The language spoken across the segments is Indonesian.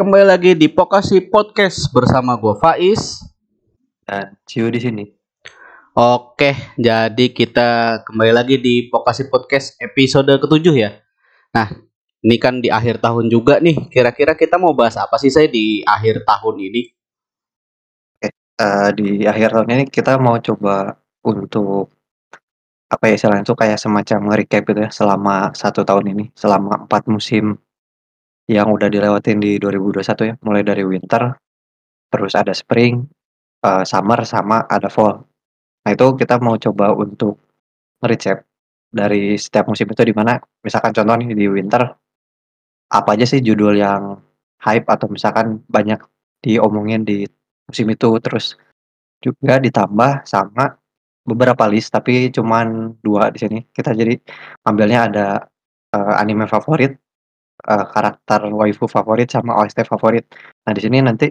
Kembali lagi di Pokasi Podcast bersama gue Faiz dan Cio di sini. Oke, jadi kita kembali lagi di Pokasi Podcast episode ketujuh ya. Nah, ini kan di akhir tahun juga nih. Kira-kira kita mau bahas apa sih saya di akhir tahun ini? Oke, uh, di akhir tahun ini kita mau coba untuk apa ya istilahnya itu kayak semacam recap gitu ya selama satu tahun ini, selama empat musim yang udah dilewatin di 2021 ya, mulai dari winter, terus ada spring, uh, summer, sama ada fall. Nah itu kita mau coba untuk recap dari setiap musim itu di mana. Misalkan contoh nih di winter apa aja sih judul yang hype atau misalkan banyak diomongin di musim itu. Terus juga ditambah sama beberapa list tapi cuman dua di sini. Kita jadi ambilnya ada uh, anime favorit uh, karakter waifu favorit sama OST favorit. Nah, di sini nanti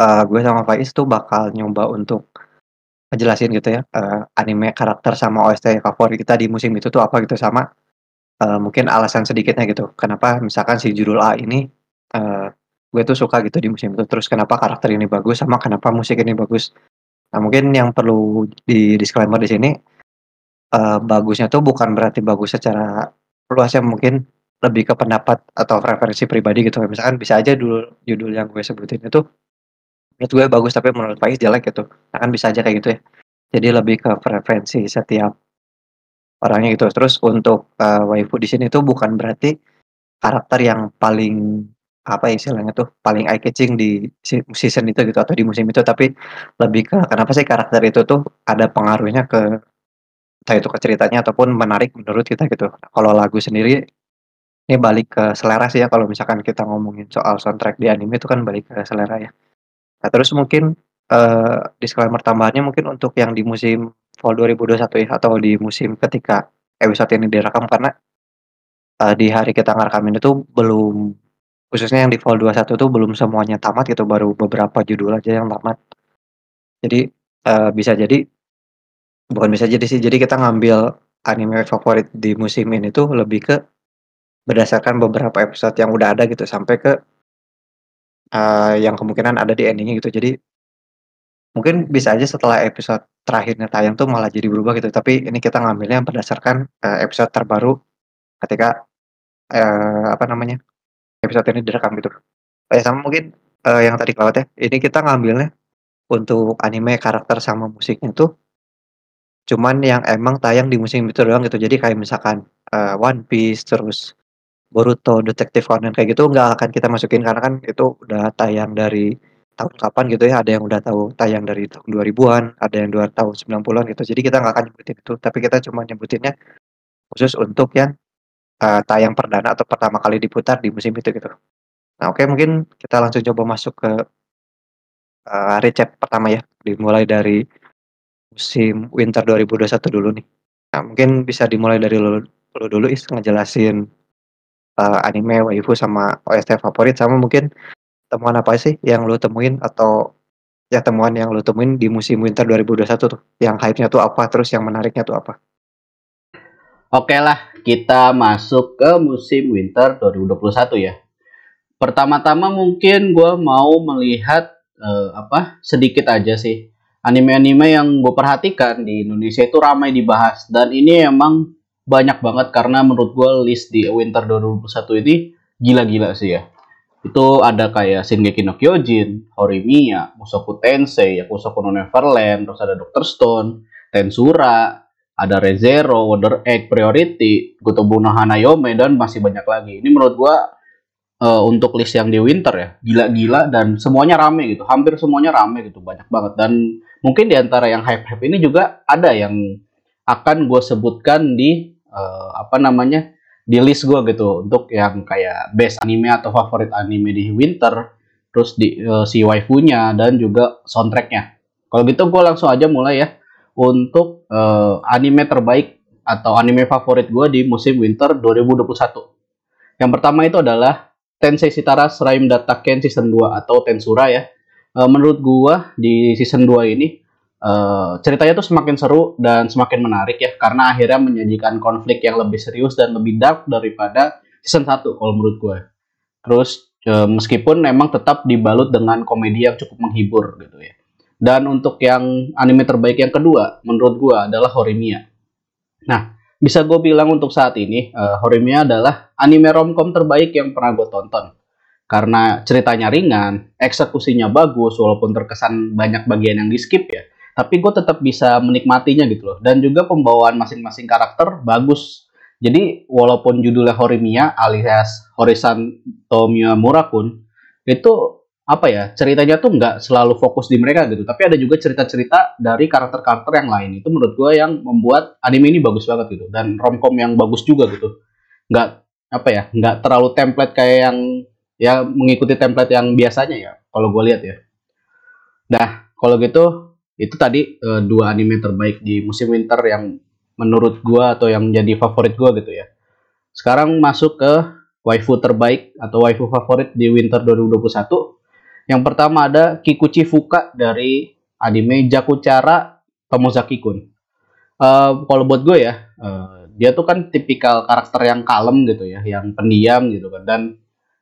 uh, gue sama Faiz tuh bakal nyoba untuk ngejelasin gitu ya, uh, anime karakter sama OST favorit kita di musim itu tuh apa gitu sama uh, mungkin alasan sedikitnya gitu. Kenapa misalkan si judul A ini uh, gue tuh suka gitu di musim itu. Terus kenapa karakter ini bagus sama kenapa musik ini bagus. Nah, mungkin yang perlu di disclaimer di sini uh, bagusnya tuh bukan berarti bagus secara luas ya mungkin lebih ke pendapat atau preferensi pribadi gitu. Misalkan bisa aja dulu judul yang gue sebutin itu menurut gue bagus tapi menurut Faiz jelek gitu. Nah, kan bisa aja kayak gitu ya. Jadi lebih ke preferensi setiap orangnya gitu. Terus untuk uh, waifu di sini tuh bukan berarti karakter yang paling apa ya istilahnya tuh paling eye catching di season itu gitu atau di musim itu tapi lebih ke kenapa sih karakter itu tuh ada pengaruhnya ke entah itu ke ceritanya ataupun menarik menurut kita gitu. Kalau lagu sendiri ini balik ke selera sih ya kalau misalkan kita ngomongin soal soundtrack di anime itu kan balik ke selera ya. Nah terus mungkin, uh, disclaimer tambahannya mungkin untuk yang di musim fall 2021 ya atau di musim ketika episode ini direkam karena, uh, di hari kita ngerekamin itu belum khususnya yang di fall 21 tuh belum semuanya tamat gitu, baru beberapa judul aja yang tamat. Jadi, uh, bisa jadi bukan bisa jadi sih, jadi kita ngambil anime favorit di musim ini tuh lebih ke Berdasarkan beberapa episode yang udah ada gitu sampai ke uh, yang kemungkinan ada di endingnya gitu. Jadi mungkin bisa aja setelah episode terakhirnya tayang tuh malah jadi berubah gitu, tapi ini kita ngambilnya berdasarkan, uh, episode terbaru ketika, uh, apa namanya, episode ini direkam gitu. Oh ya sama mungkin, uh, yang tadi kelewat ya, ini kita ngambilnya untuk anime karakter sama musiknya tuh cuman yang emang tayang di musim itu doang gitu. Jadi kayak misalkan, uh, One Piece, terus Boruto, Detective Conan kayak gitu nggak akan kita masukin karena kan itu udah tayang dari tahun kapan gitu ya, ada yang udah tahu tayang dari tahun 2000-an, ada yang dua tahun 90-an gitu. Jadi kita nggak akan nyebutin itu, tapi kita cuma nyebutinnya khusus untuk yang uh, tayang perdana atau pertama kali diputar di musim itu gitu. Nah, oke mungkin kita langsung coba masuk ke uh, recap pertama ya, dimulai dari musim winter 2021 dulu nih. Nah, mungkin bisa dimulai dari lu, lu dulu Is ngejelasin uh, anime waifu sama OST favorit sama mungkin temuan apa sih yang lo temuin atau ya temuan yang lo temuin di musim winter 2021 tuh? Yang hype-nya tuh apa terus yang menariknya tuh apa? Oke lah, kita masuk ke musim winter 2021 ya. Pertama-tama mungkin gue mau melihat uh, apa sedikit aja sih. Anime-anime yang gue perhatikan di Indonesia itu ramai dibahas dan ini emang banyak banget karena menurut gue list di Winter 2021 ini gila-gila sih ya. Itu ada kayak Shingeki no Kyojin, Horimiya, Musoku Tensei, Yakusoku no Neverland, terus ada Doctor Stone, Tensura, ada Rezero, Wonder Egg, Priority, Gotobu no Hanayome, dan masih banyak lagi. Ini menurut gue uh, untuk list yang di winter ya gila-gila dan semuanya rame gitu hampir semuanya rame gitu banyak banget dan mungkin di antara yang hype-hype ini juga ada yang akan gue sebutkan di uh, apa namanya di list gue gitu untuk yang kayak best anime atau favorit anime di winter terus di uh, si waifunya dan juga soundtracknya. Kalau gitu gue langsung aja mulai ya untuk uh, anime terbaik atau anime favorit gue di musim winter 2021 yang pertama itu adalah Tensei Sitara Srime Data Ken season 2 atau Tensura ya. Menurut gue di season 2 ini uh, ceritanya tuh semakin seru dan semakin menarik ya karena akhirnya menyajikan konflik yang lebih serius dan lebih dark daripada season 1 kalau menurut gue. Terus e, meskipun memang tetap dibalut dengan komedi yang cukup menghibur gitu ya. Dan untuk yang anime terbaik yang kedua, menurut gue adalah Horimiya. Nah, bisa gue bilang untuk saat ini, uh, Horimiya adalah anime romcom terbaik yang pernah gue tonton. Karena ceritanya ringan, eksekusinya bagus, walaupun terkesan banyak bagian yang di skip ya. Tapi gue tetap bisa menikmatinya gitu loh. Dan juga pembawaan masing-masing karakter bagus. Jadi walaupun judulnya Horimiya alias Horisan Tomiya Murakun, itu apa ya ceritanya tuh nggak selalu fokus di mereka gitu. Tapi ada juga cerita-cerita dari karakter-karakter yang lain. Itu menurut gue yang membuat anime ini bagus banget gitu. Dan romcom yang bagus juga gitu. Nggak apa ya nggak terlalu template kayak yang ya mengikuti template yang biasanya ya kalau gue lihat ya. Nah kalau gitu itu tadi e, dua anime terbaik di musim winter yang menurut gue atau yang jadi favorit gue gitu ya sekarang masuk ke waifu terbaik atau waifu favorit di winter 2021 yang pertama ada Kikuchi Fuka dari anime Jakuchara Tomozaki Kun. Uh, kalau buat gue ya, uh, dia tuh kan tipikal karakter yang kalem gitu ya, yang pendiam gitu kan. Dan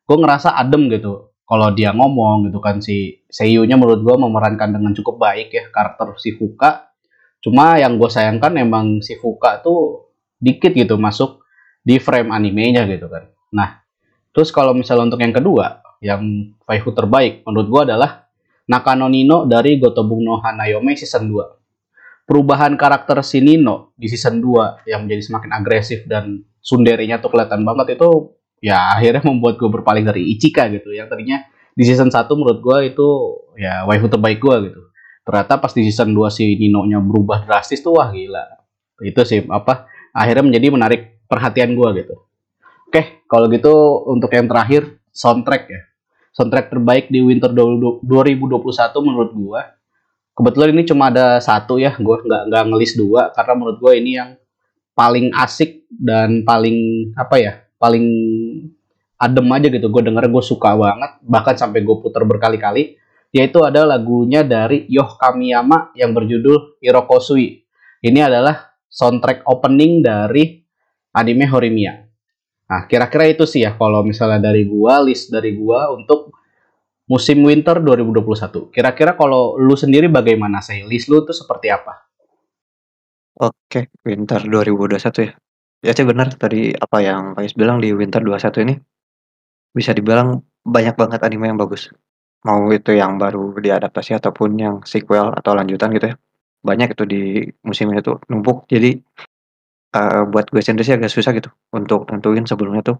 gue ngerasa adem gitu kalau dia ngomong gitu kan si seiyunya menurut gue memerankan dengan cukup baik ya karakter si Fuka. Cuma yang gue sayangkan emang si Fuka tuh dikit gitu masuk di frame animenya gitu kan. Nah, terus kalau misalnya untuk yang kedua, yang waifu terbaik menurut gue adalah Nakano Nino dari Gotobung no Hanayome season 2. Perubahan karakter si Nino di season 2 yang menjadi semakin agresif dan sunderinya tuh kelihatan banget itu ya akhirnya membuat gue berpaling dari Ichika gitu. Yang tadinya di season 1 menurut gue itu ya waifu terbaik gue gitu. Ternyata pas di season 2 si Nino-nya berubah drastis tuh wah gila. Itu sih apa akhirnya menjadi menarik perhatian gue gitu. Oke, kalau gitu untuk yang terakhir soundtrack ya soundtrack terbaik di winter 2021 menurut gua. Kebetulan ini cuma ada satu ya, gua nggak nggak ngelis dua karena menurut gua ini yang paling asik dan paling apa ya, paling adem aja gitu. Gue denger gue suka banget, bahkan sampai gue putar berkali-kali. Yaitu ada lagunya dari Yoh Kamiyama yang berjudul Hirokosui. Ini adalah soundtrack opening dari anime Horimiya. Nah, kira-kira itu sih ya kalau misalnya dari gua, list dari gua untuk musim winter 2021. Kira-kira kalau lu sendiri bagaimana sih? List lu tuh seperti apa? Oke, winter 2021 ya. Ya sih benar tadi apa yang Faiz bilang di winter 21 ini bisa dibilang banyak banget anime yang bagus. Mau itu yang baru diadaptasi ataupun yang sequel atau lanjutan gitu ya. Banyak itu di musim ini tuh numpuk. Jadi uh, buat gue sendiri sih agak susah gitu untuk tentuin sebelumnya tuh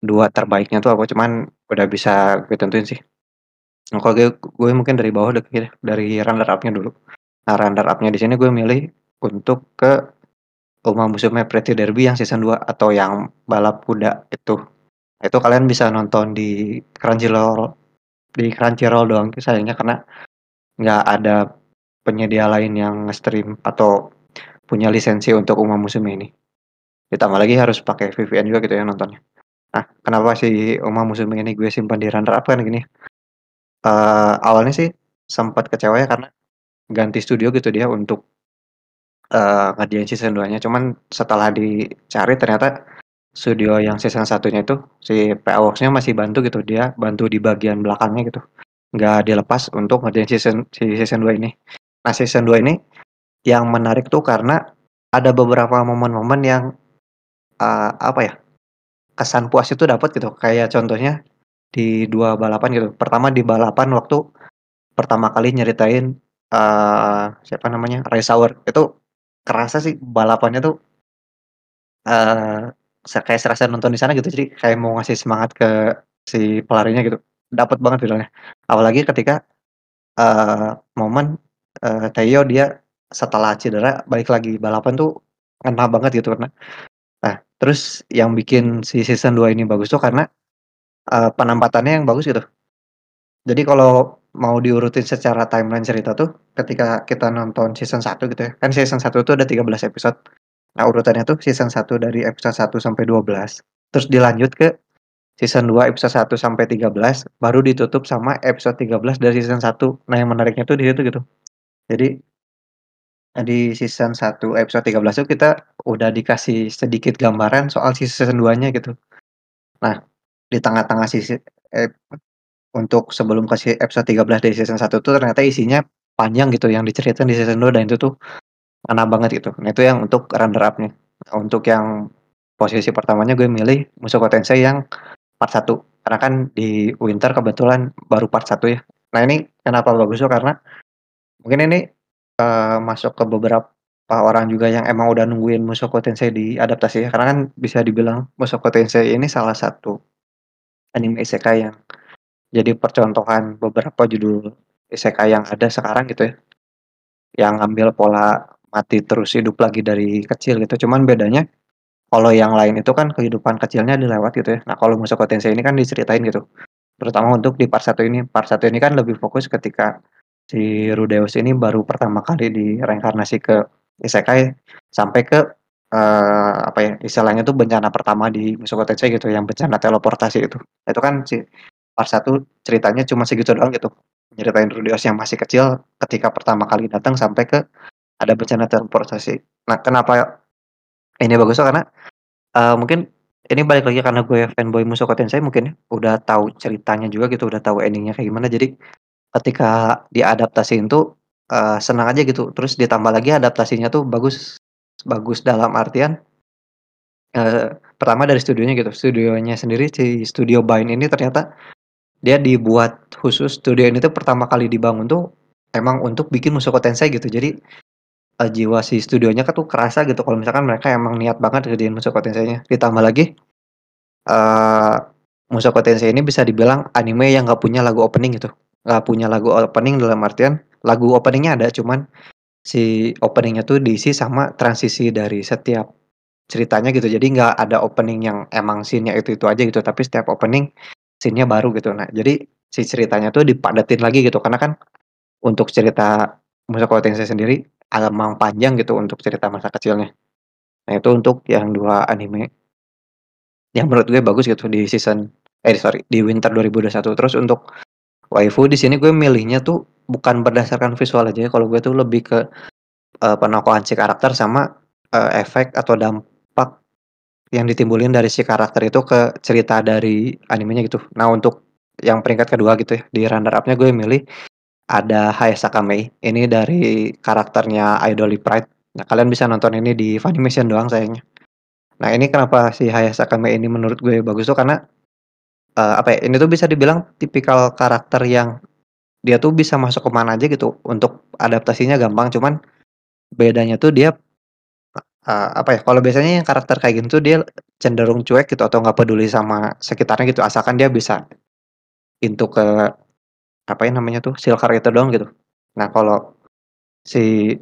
dua terbaiknya tuh apa cuman udah bisa gue tentuin sih nah, kalau gue, gue mungkin dari bawah deh dari runner up-nya dulu nah runner up-nya di sini gue milih untuk ke Uma Musume Pretty Derby yang season 2 atau yang balap kuda itu itu kalian bisa nonton di Crunchyroll di Crunchyroll doang sayangnya karena nggak ada penyedia lain yang stream atau punya lisensi untuk Uma Musume ini. Ditambah lagi harus pakai VPN juga gitu ya nontonnya. Nah, kenapa si Uma Musume ini gue simpan di runner up kan gini? Uh, awalnya sih sempat kecewa ya karena ganti studio gitu dia untuk uh, ngerjain season 2-nya. Cuman setelah dicari ternyata studio yang season satunya itu si PA Works-nya masih bantu gitu dia bantu di bagian belakangnya gitu. Nggak dilepas untuk ngerjain season si season 2 ini. Nah season 2 ini yang menarik tuh karena ada beberapa momen-momen yang uh, apa ya kesan puas itu dapat gitu. Kayak contohnya di dua balapan gitu. Pertama di balapan waktu pertama kali nyeritain uh, siapa namanya race hour itu kerasa sih balapannya tuh uh, kayak serasa nonton di sana gitu. Jadi kayak mau ngasih semangat ke si pelarinya gitu. Dapat banget filmnya apalagi ketika uh, momen uh, Theo dia setelah cedera balik lagi. Balapan tuh ngena banget gitu karena. Nah terus yang bikin si season 2 ini bagus tuh karena uh, penempatannya yang bagus gitu. Jadi kalau mau diurutin secara timeline cerita tuh ketika kita nonton season 1 gitu ya. Kan season 1 tuh ada 13 episode nah urutannya tuh season 1 dari episode 1 sampai 12 terus dilanjut ke season 2 episode 1 sampai 13 baru ditutup sama episode 13 dari season 1 nah yang menariknya tuh di situ gitu. Jadi Nah, di season 1 episode 13 itu kita udah dikasih sedikit gambaran soal season 2-nya gitu. Nah, di tengah-tengah sisi eh, untuk sebelum ke episode 13 dari season 1 tuh ternyata isinya panjang gitu yang diceritain di season 2 dan itu tuh ngena banget gitu. Nah, itu yang untuk runner up-nya. Untuk yang posisi pertamanya gue milih Mushoku Tensei yang part 1 karena kan di Winter kebetulan baru part 1 ya. Nah, ini kenapa bagus tuh karena mungkin ini uh, masuk ke beberapa orang juga yang emang udah nungguin Mushoku Tensei diadaptasi ya. Karena kan bisa dibilang Mushoku Tensei ini salah satu anime isekai yang jadi percontohan beberapa judul isekai yang ada sekarang gitu ya. Yang ngambil pola mati terus hidup lagi dari kecil gitu. Cuman bedanya kalau yang lain itu kan kehidupan kecilnya dilewat gitu ya. Nah, kalau Mushoku Tensei ini kan diceritain gitu. Terutama untuk di part 1 ini. Part 1 ini kan lebih fokus ketika si Rudeus ini baru pertama kali direinkarnasi ke isekai sampai ke uh, apa ya istilahnya tuh bencana pertama di Mushoku Tensei gitu yang bencana teleportasi itu. Itu kan si part 1 ceritanya cuma segitu doang gitu. Nyeritain Rudeus yang masih kecil ketika pertama kali datang sampai ke ada bencana teleportasi. Nah, kenapa ini bagus tuh karena uh, mungkin ini balik lagi karena gue fanboy Mushoku Tensei mungkin udah tahu ceritanya juga gitu, udah tahu endingnya kayak gimana. Jadi ketika diadaptasiin tuh uh, senang aja gitu. Terus ditambah lagi adaptasinya tuh bagus bagus dalam artian uh, pertama dari studionya gitu. Studionya sendiri si studio Bain ini ternyata dia dibuat khusus studio ini tuh pertama kali dibangun tuh emang untuk bikin Mushoku Tensei gitu. Jadi uh, jiwa si studionya kan tuh kerasa gitu kalau misalkan mereka emang niat banget kerjain Mushoku Tensei-nya. Ditambah lagi uh, Mushoku Tensei ini bisa dibilang anime yang gak punya lagu opening gitu. Gak punya lagu opening dalam artian lagu openingnya ada cuman si openingnya tuh diisi sama transisi dari setiap ceritanya gitu. Jadi nggak ada opening yang emang scene-nya itu-itu aja gitu, tapi setiap opening scene-nya baru gitu. Nah, jadi si ceritanya tuh dipadatin lagi gitu karena kan untuk cerita Mushoku Tensei sendiri emang panjang gitu untuk cerita masa kecilnya. Nah, itu untuk yang dua anime yang menurut gue bagus gitu di season eh sorry di winter 2021. Terus untuk waifu di sini gue milihnya tuh bukan berdasarkan visual aja kalau gue tuh lebih ke uh, penokohan si karakter sama uh, efek atau dampak yang ditimbulin dari si karakter itu ke cerita dari animenya gitu. Nah untuk yang peringkat kedua gitu ya di runner upnya gue milih ada Hayasaka Mei. Ini dari karakternya Idol Pride. Nah kalian bisa nonton ini di Funimation doang sayangnya. Nah ini kenapa si Hayasaka Mei ini menurut gue bagus tuh karena uh, apa ya ini tuh bisa dibilang tipikal karakter yang dia tuh bisa masuk ke mana aja gitu, untuk adaptasinya gampang, cuman bedanya tuh dia, uh, apa ya, kalau biasanya yang karakter kayak gitu dia cenderung cuek gitu atau nggak peduli sama sekitarnya gitu, asalkan dia bisa into ke, apa ya namanya tuh, silver itu doang gitu. Nah kalau si,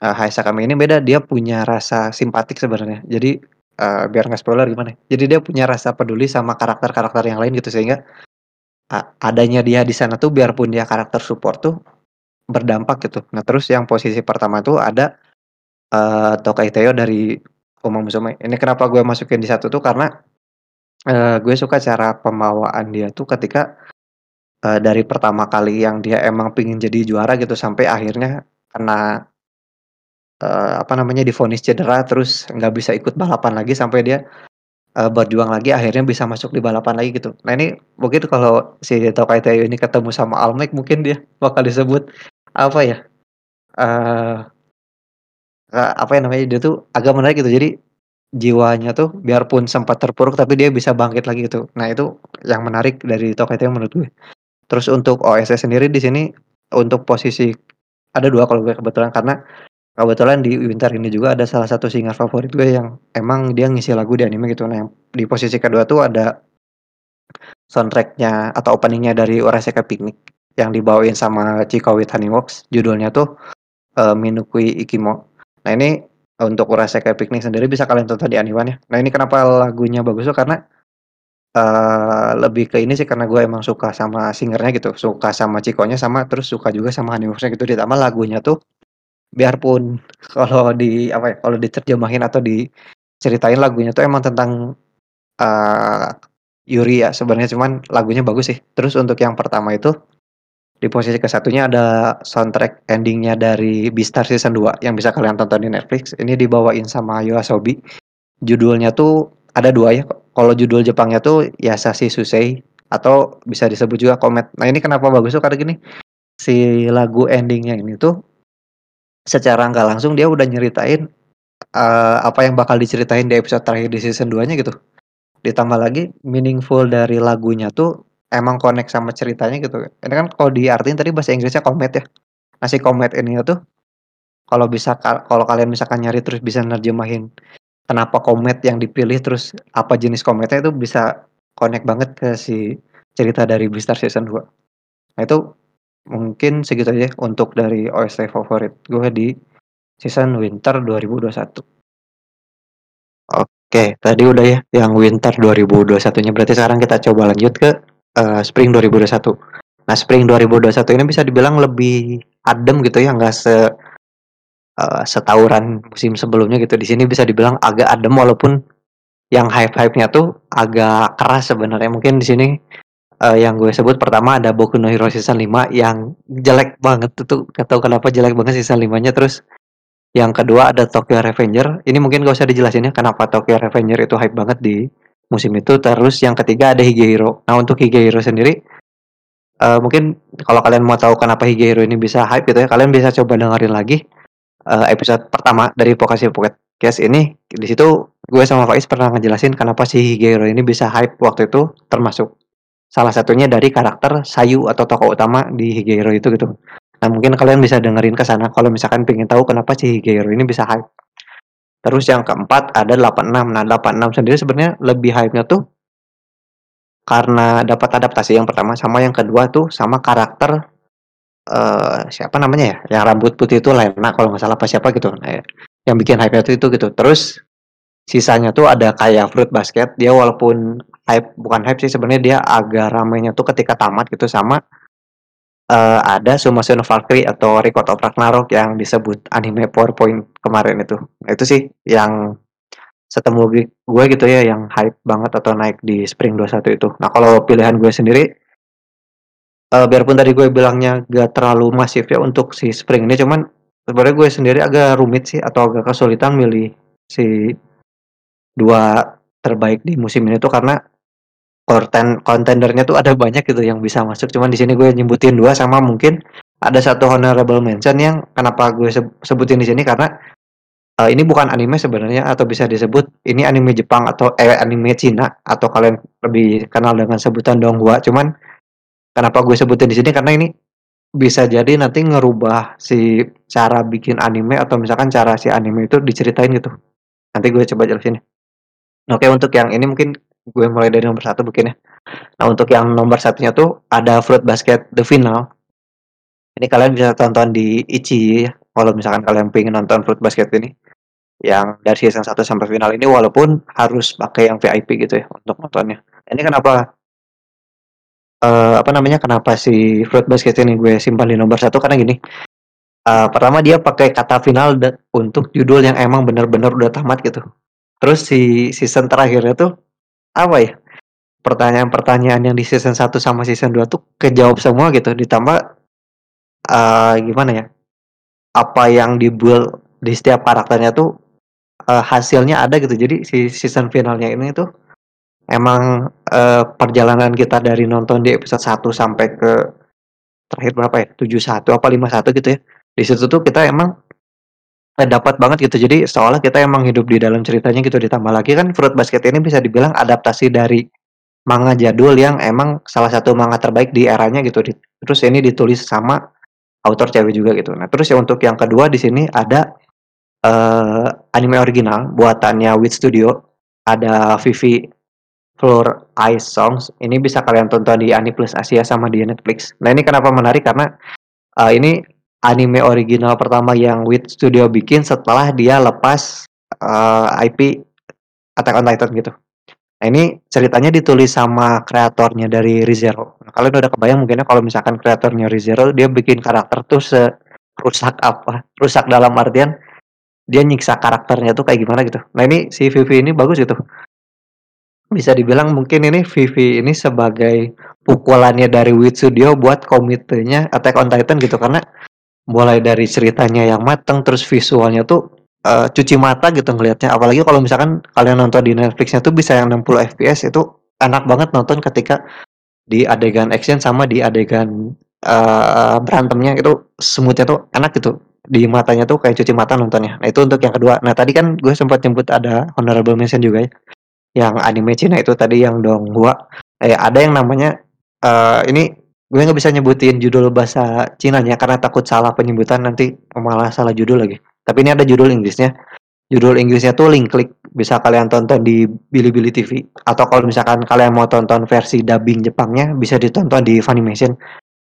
uh, Hayasakami ini beda, dia punya rasa simpatik sebenarnya. Jadi, uh, biar nggak spoiler gimana ya, jadi dia punya rasa peduli sama karakter-karakter yang lain gitu, sehingga adanya dia di sana tuh biarpun dia karakter support tuh berdampak gitu. Nah, terus yang posisi pertama tuh ada uh, Tokai Teo dari Uma Musume. Ini kenapa gue masukin di satu tuh karena uh, gue suka cara pembawaan dia tuh ketika uh, dari pertama kali yang dia emang pingin jadi juara gitu sampai akhirnya kena uh, apa namanya difonis cedera terus nggak bisa ikut balapan lagi sampai dia uh, berjuang lagi akhirnya bisa masuk di balapan lagi gitu. Nah ini mungkin kalau si Tokai Teo ini ketemu sama Almec mungkin dia bakal disebut apa ya? Uh, apa yang namanya dia tuh agak menarik gitu. Jadi jiwanya tuh biarpun sempat terpuruk tapi dia bisa bangkit lagi gitu. Nah itu yang menarik dari Tokai Teo menurut gue. Terus untuk OSS sendiri di sini untuk posisi ada dua kalau gue kebetulan karena Kebetulan di Winter ini juga ada salah satu singer favorit gue yang emang dia ngisi lagu di anime gitu. Nah, yang di posisi kedua tuh ada soundtracknya atau openingnya dari Uraseka Picnic yang dibawain sama Chika with Honeyworks. Judulnya tuh uh, Minukui Ikimo. Nah ini untuk Uraseka Picnic sendiri bisa kalian tonton di anime ya. Nah ini kenapa lagunya bagus tuh karena uh, lebih ke ini sih karena gue emang suka sama singernya gitu, suka sama Cikonya sama terus suka juga sama Honeyworksnya gitu. Ditambah lagunya tuh biarpun kalau di apa ya, kalau diterjemahin atau diceritain lagunya tuh emang tentang, uh, Yuri ya sebenarnya cuman lagunya bagus sih. Terus untuk yang pertama itu, di posisi ke satunya ada soundtrack endingnya dari Beastar Season 2 yang bisa kalian tonton di Netflix. Ini dibawain sama Yoasobi. Judulnya tuh ada dua ya, kalau judul Jepangnya tuh Yasashi Susei atau bisa disebut juga Comet. Nah ini kenapa bagus tuh karena gini, si lagu endingnya ini tuh secara nggak langsung dia udah nyeritain uh, apa yang bakal diceritain di episode terakhir di season 2-nya gitu. Ditambah lagi meaningful dari lagunya tuh emang connect sama ceritanya gitu. Ini kan kalau diartiin tadi bahasa Inggrisnya comet ya. Nah si comet ini tuh kalau bisa kalau kalian misalkan nyari terus bisa nerjemahin kenapa komet yang dipilih terus apa jenis kometnya itu bisa connect banget ke si cerita dari Beastar season 2. Nah itu mungkin segitu aja untuk dari OST favorit gue di season Winter 2021. Oke, tadi udah ya yang Winter 2021-nya. Berarti sekarang kita coba lanjut ke uh, Spring 2021. Nah, Spring 2021 ini bisa dibilang lebih adem gitu ya, nggak se uh, setauran musim sebelumnya gitu. Di sini bisa dibilang agak adem walaupun yang hype-hype-nya tuh agak keras sebenarnya. Mungkin di sini uh, yang gue sebut pertama ada Boku no Hero season 5 yang jelek banget tuh gak tahu kenapa jelek banget season 5 nya terus yang kedua ada Tokyo Revenger. Ini mungkin gak usah dijelasin ya kenapa Tokyo Revenger itu hype banget di musim itu. Terus yang ketiga ada Higehiro. Nah untuk Higehiro sendiri uh, mungkin kalau kalian mau tahu kenapa Higehiro ini bisa hype gitu ya kalian bisa coba dengerin lagi uh, episode pertama dari Pokasi Pocket Cast ini di situ gue sama Faiz pernah ngejelasin kenapa si Higehiro ini bisa hype waktu itu termasuk salah satunya dari karakter Sayu atau tokoh utama di Higehiro itu gitu. Nah mungkin kalian bisa dengerin ke sana kalau misalkan pengen tahu kenapa si Higehiro ini bisa hype. Terus yang keempat ada 86. Nah 86 sendiri sebenarnya lebih hype-nya tuh karena dapat adaptasi yang pertama sama yang kedua tuh sama karakter uh, siapa namanya ya yang rambut putih itu Lena kalau nggak salah apa siapa gitu nah, ya. yang bikin hype itu itu gitu terus sisanya tuh ada kayak fruit basket dia walaupun hype bukan hype sih sebenarnya dia agak ramainya tuh ketika tamat gitu sama uh, ada Sumasun Valkyrie atau Record of Ragnarok yang disebut anime PowerPoint kemarin itu. Nah, itu sih yang setemu gue gitu ya yang hype banget atau naik di Spring 21 itu. Nah, kalau pilihan gue sendiri uh, biarpun tadi gue bilangnya gak terlalu masif ya untuk si Spring ini cuman sebenarnya gue sendiri agak rumit sih atau agak kesulitan milih si dua terbaik di musim ini tuh karena konten kontendernya tuh ada banyak gitu yang bisa masuk. Cuman di sini gue nyebutin dua sama mungkin ada satu honorable mention yang kenapa gue sebutin di sini karena uh, ini bukan anime sebenarnya atau bisa disebut ini anime Jepang atau eh anime Cina atau kalian lebih kenal dengan sebutan Donghua. Cuman kenapa gue sebutin di sini karena ini bisa jadi nanti ngerubah si cara bikin anime atau misalkan cara si anime itu diceritain gitu nanti gue coba jelasin Oke untuk yang ini mungkin gue mulai dari nomor satu mungkin ya. Nah untuk yang nomor satunya tuh ada Fruit Basket The Final. Ini kalian bisa tonton di Ichi ya. Kalau misalkan kalian pengen nonton Fruit Basket ini. Yang dari season 1 sampai final ini walaupun harus pakai yang VIP gitu ya untuk nontonnya. Ini kenapa uh, apa namanya kenapa si Fruit Basket ini gue simpan di nomor satu karena gini. Uh, pertama dia pakai kata final untuk judul yang emang bener-bener udah tamat gitu. Terus si season terakhirnya tuh apa ya, pertanyaan-pertanyaan yang di season 1 sama season 2 tuh kejawab semua gitu, ditambah, uh, gimana ya, apa yang dibuat di setiap karakternya tuh, uh, hasilnya ada gitu. Jadi si season finalnya ini tuh emang, uh, perjalanan kita dari nonton di episode 1 sampai ke terakhir berapa ya, 71 apa 51 gitu ya. Di situ tuh kita emang dapat banget gitu. Jadi seolah kita emang hidup di dalam ceritanya gitu. Ditambah lagi kan Fruit Basket ini bisa dibilang adaptasi dari manga jadul yang emang salah satu manga terbaik di eranya gitu. Terus ini ditulis sama author cewek juga gitu. Nah, terus ya untuk yang kedua di sini ada uh, anime original buatannya Wit Studio. Ada Vivi Floor Ice Songs. Ini bisa kalian tonton di Aniplus Asia sama di Netflix. Nah, ini kenapa menarik karena uh, ini anime original pertama yang Wit Studio bikin setelah dia lepas uh, eh, IP Attack on Titan gitu. Nah, ini ceritanya ditulis sama kreatornya dari ReZero. Nah, kalian udah kebayang mungkinnya kalau misalkan kreatornya ReZero dia bikin karakter tuh serusak apa? Rusak dalam artian dia nyiksa karakternya tuh kayak gimana gitu. Nah, ini si Vivi ini bagus gitu. Bisa dibilang mungkin ini Vivi ini sebagai pukulannya dari Wit Studio buat komitenya Attack on Titan gitu karena mulai dari ceritanya yang mateng terus visualnya tuh uh, cuci mata gitu ngelihatnya. Apalagi kalau misalkan kalian nonton di Netflixnya tuh bisa yang 60 fps itu enak banget nonton ketika di adegan action sama di adegan uh, berantemnya itu semutnya tuh enak gitu di matanya tuh kayak cuci mata nontonnya. Nah itu untuk yang kedua. Nah tadi kan gue sempat nyebut ada honorable mention juga ya, yang anime Cina itu tadi yang Donghua. Eh ada yang namanya uh, ini gue nggak bisa nyebutin judul bahasa Cina-nya karena takut salah penyebutan nanti malah salah judul lagi. Tapi ini ada judul Inggrisnya. Judul Inggrisnya tuh link klik bisa kalian tonton di Bilibili TV atau kalau misalkan kalian mau tonton versi dubbing Jepangnya bisa ditonton di Funimation.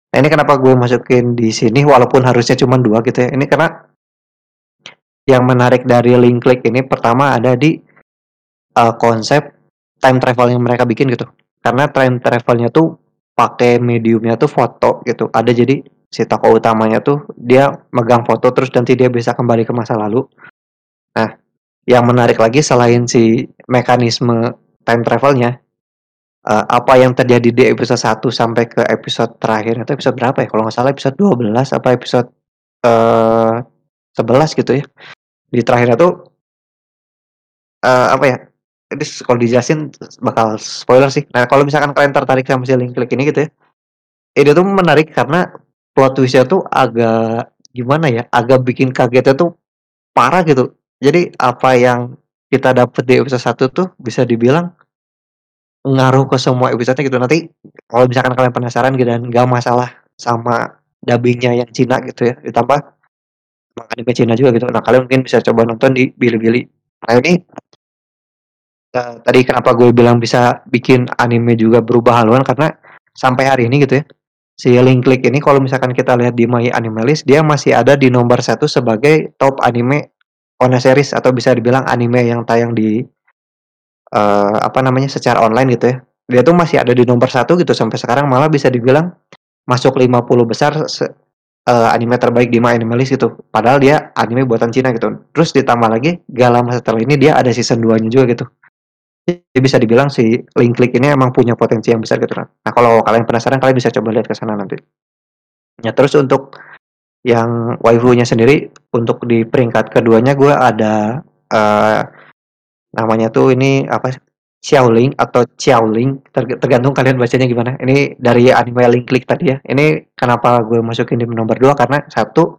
Nah ini kenapa gue masukin di sini walaupun harusnya cuma dua gitu ya. Ini karena yang menarik dari link klik ini pertama ada di uh, konsep time travel yang mereka bikin gitu. Karena time travelnya tuh pakai mediumnya tuh foto gitu. Ada jadi si tokoh utamanya tuh dia megang foto terus nanti dia bisa kembali ke masa lalu. Nah, yang menarik lagi selain si mekanisme time travelnya, uh, apa yang terjadi di episode 1 sampai ke episode terakhir atau episode berapa ya? Kalau nggak salah episode 12 apa episode uh, eh, 11 gitu ya. Di terakhir itu uh, apa ya? Ini kalau dijelasin bakal spoiler sih. Nah, kalau misalkan kalian tertarik sama si link klik ini gitu ya. Ini tuh menarik karena plot twistnya tuh agak gimana ya? Agak bikin kagetnya tuh parah gitu. Jadi apa yang kita dapat di episode 1 tuh bisa dibilang ngaruh ke semua episode gitu. Nanti kalau misalkan kalian penasaran gitu dan nggak masalah sama dubbingnya yang Cina gitu ya, ditambah anime Cina juga gitu. Nah kalian mungkin bisa coba nonton di Bilibili. Nah ini uh, tadi kenapa gue bilang bisa bikin anime juga berubah haluan? Karena sampai hari ini gitu ya si link klik ini kalau misalkan kita lihat di My Anime List dia masih ada di nomor satu sebagai top anime on series atau bisa dibilang anime yang tayang di uh, apa namanya secara online gitu ya. Dia tuh masih ada di nomor satu gitu sampai sekarang malah bisa dibilang masuk 50 besar uh, anime terbaik di My Animalist gitu. Padahal dia anime buatan Cina gitu. Terus ditambah lagi gak lama setelah ini dia ada season 2 nya juga gitu jadi bisa dibilang si link klik ini emang punya potensi yang besar gitu nah kalau kalian penasaran kalian bisa coba lihat ke sana nanti. Ya terus untuk yang waifu-nya sendiri untuk di peringkat keduanya gue ada uh, namanya tuh ini apa Xiaoling atau Xiaoling. Tergantung kalian bacanya gimana. Ini dari anime link klik tadi ya. Ini kenapa gue masukin di nomor dua? Karena satu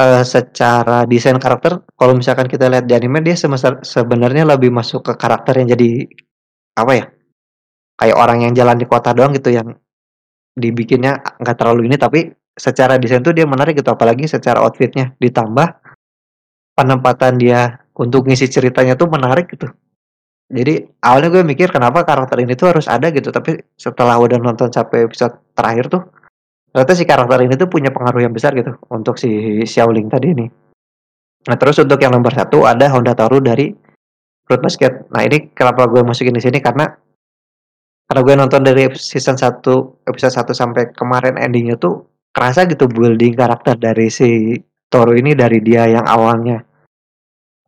uh, secara desain karakter kalau misalkan kita lihat di anime dia sebenarnya lebih masuk ke karakter yang jadi apa ya kayak orang yang jalan di kota doang gitu yang dibikinnya nggak terlalu ini tapi secara desain tuh dia menarik gitu apalagi secara outfitnya ditambah penempatan dia untuk ngisi ceritanya tuh menarik gitu. Jadi awalnya gue mikir kenapa karakter ini tuh harus ada gitu, tapi setelah udah nonton sampai episode terakhir tuh ternyata si karakter ini tuh punya pengaruh yang besar gitu untuk si Xiaoling tadi ini. Nah terus untuk yang nomor satu ada Honda Toru dari Fruit Basket. Nah ini kenapa gue masukin di sini karena karena gue nonton dari season 1 episode 1 sampai kemarin endingnya tuh kerasa gitu building karakter dari si Toru ini dari dia yang awalnya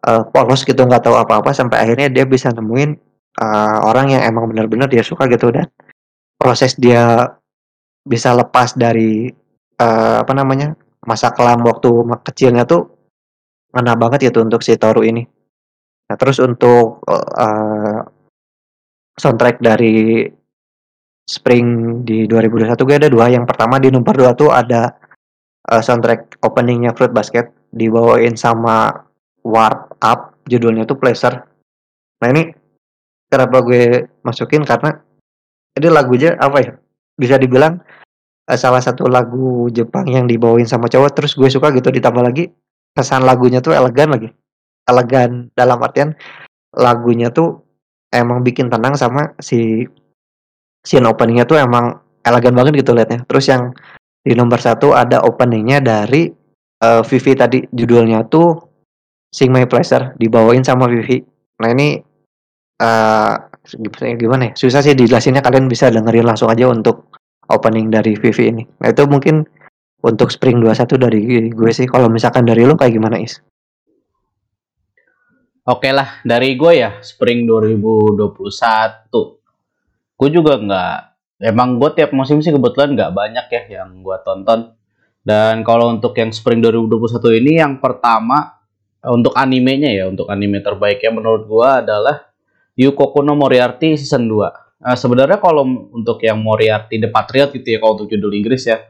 uh, polos gitu nggak tahu apa-apa sampai akhirnya dia bisa nemuin uh, orang yang emang benar-benar dia suka gitu dan proses dia bisa lepas dari uh, apa namanya masa kelam waktu kecilnya tuh ngena banget gitu untuk si Toru ini. Nah terus untuk uh, soundtrack dari Spring di 2021 gue ada dua. Yang pertama di nomor dua tuh ada uh, soundtrack openingnya Fruit Basket dibawain sama Warp Up judulnya tuh Pleasure nah ini kenapa gue masukin karena ini lagunya apa ya bisa dibilang uh, salah satu lagu Jepang yang dibawain sama cowok terus gue suka gitu ditambah lagi kesan lagunya tuh elegan lagi elegan dalam artian lagunya tuh emang bikin tenang sama si scene openingnya tuh emang elegan banget gitu liatnya terus yang di nomor satu ada openingnya dari uh, Vivi tadi judulnya tuh Sing My Pleasure dibawain sama Vivi. Nah ini uh, gimana ya? Susah sih dijelasinnya kalian bisa dengerin langsung aja untuk opening dari Vivi ini. Nah itu mungkin untuk Spring 21 dari gue sih. Kalau misalkan dari lo kayak gimana Is? Oke lah, dari gue ya Spring 2021. Gue juga nggak, emang gue tiap musim sih kebetulan nggak banyak ya yang gue tonton. Dan kalau untuk yang Spring 2021 ini yang pertama untuk animenya ya, untuk anime terbaiknya menurut gua adalah Yukoku no Moriarty season 2. Nah, sebenarnya kalau untuk yang Moriarty The Patriot gitu ya kalau untuk judul Inggris ya,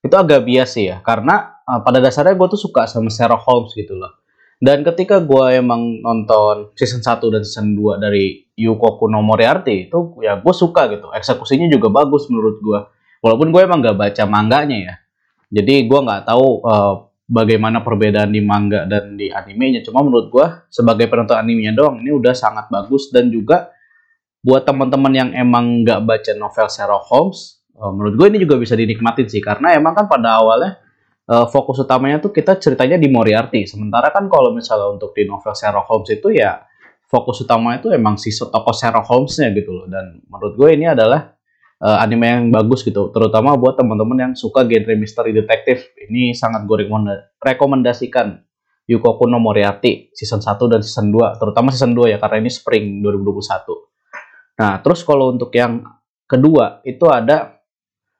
itu agak bias sih ya karena uh, pada dasarnya gue tuh suka sama Sherlock Holmes gitu loh. Dan ketika gue emang nonton season 1 dan season 2 dari Yukoku no Moriarty itu ya gue suka gitu. Eksekusinya juga bagus menurut gue. Walaupun gue emang gak baca mangganya ya. Jadi gue nggak tahu uh, bagaimana perbedaan di manga dan di animenya. Cuma menurut gue sebagai penonton animenya doang ini udah sangat bagus dan juga buat teman-teman yang emang nggak baca novel Sherlock Holmes, uh, menurut gue ini juga bisa dinikmatin sih karena emang kan pada awalnya uh, fokus utamanya tuh kita ceritanya di Moriarty. Sementara kan kalau misalnya untuk di novel Sherlock Holmes itu ya fokus utamanya itu emang si tokoh Sherlock Holmes-nya gitu loh. Dan menurut gue ini adalah uh, anime yang bagus gitu, terutama buat teman-teman yang suka genre misteri detektif. Ini sangat gue rekomendasikan Yukoku no Moriarty season 1 dan season 2, terutama season 2 ya karena ini spring 2021. Nah, terus kalau untuk yang kedua itu ada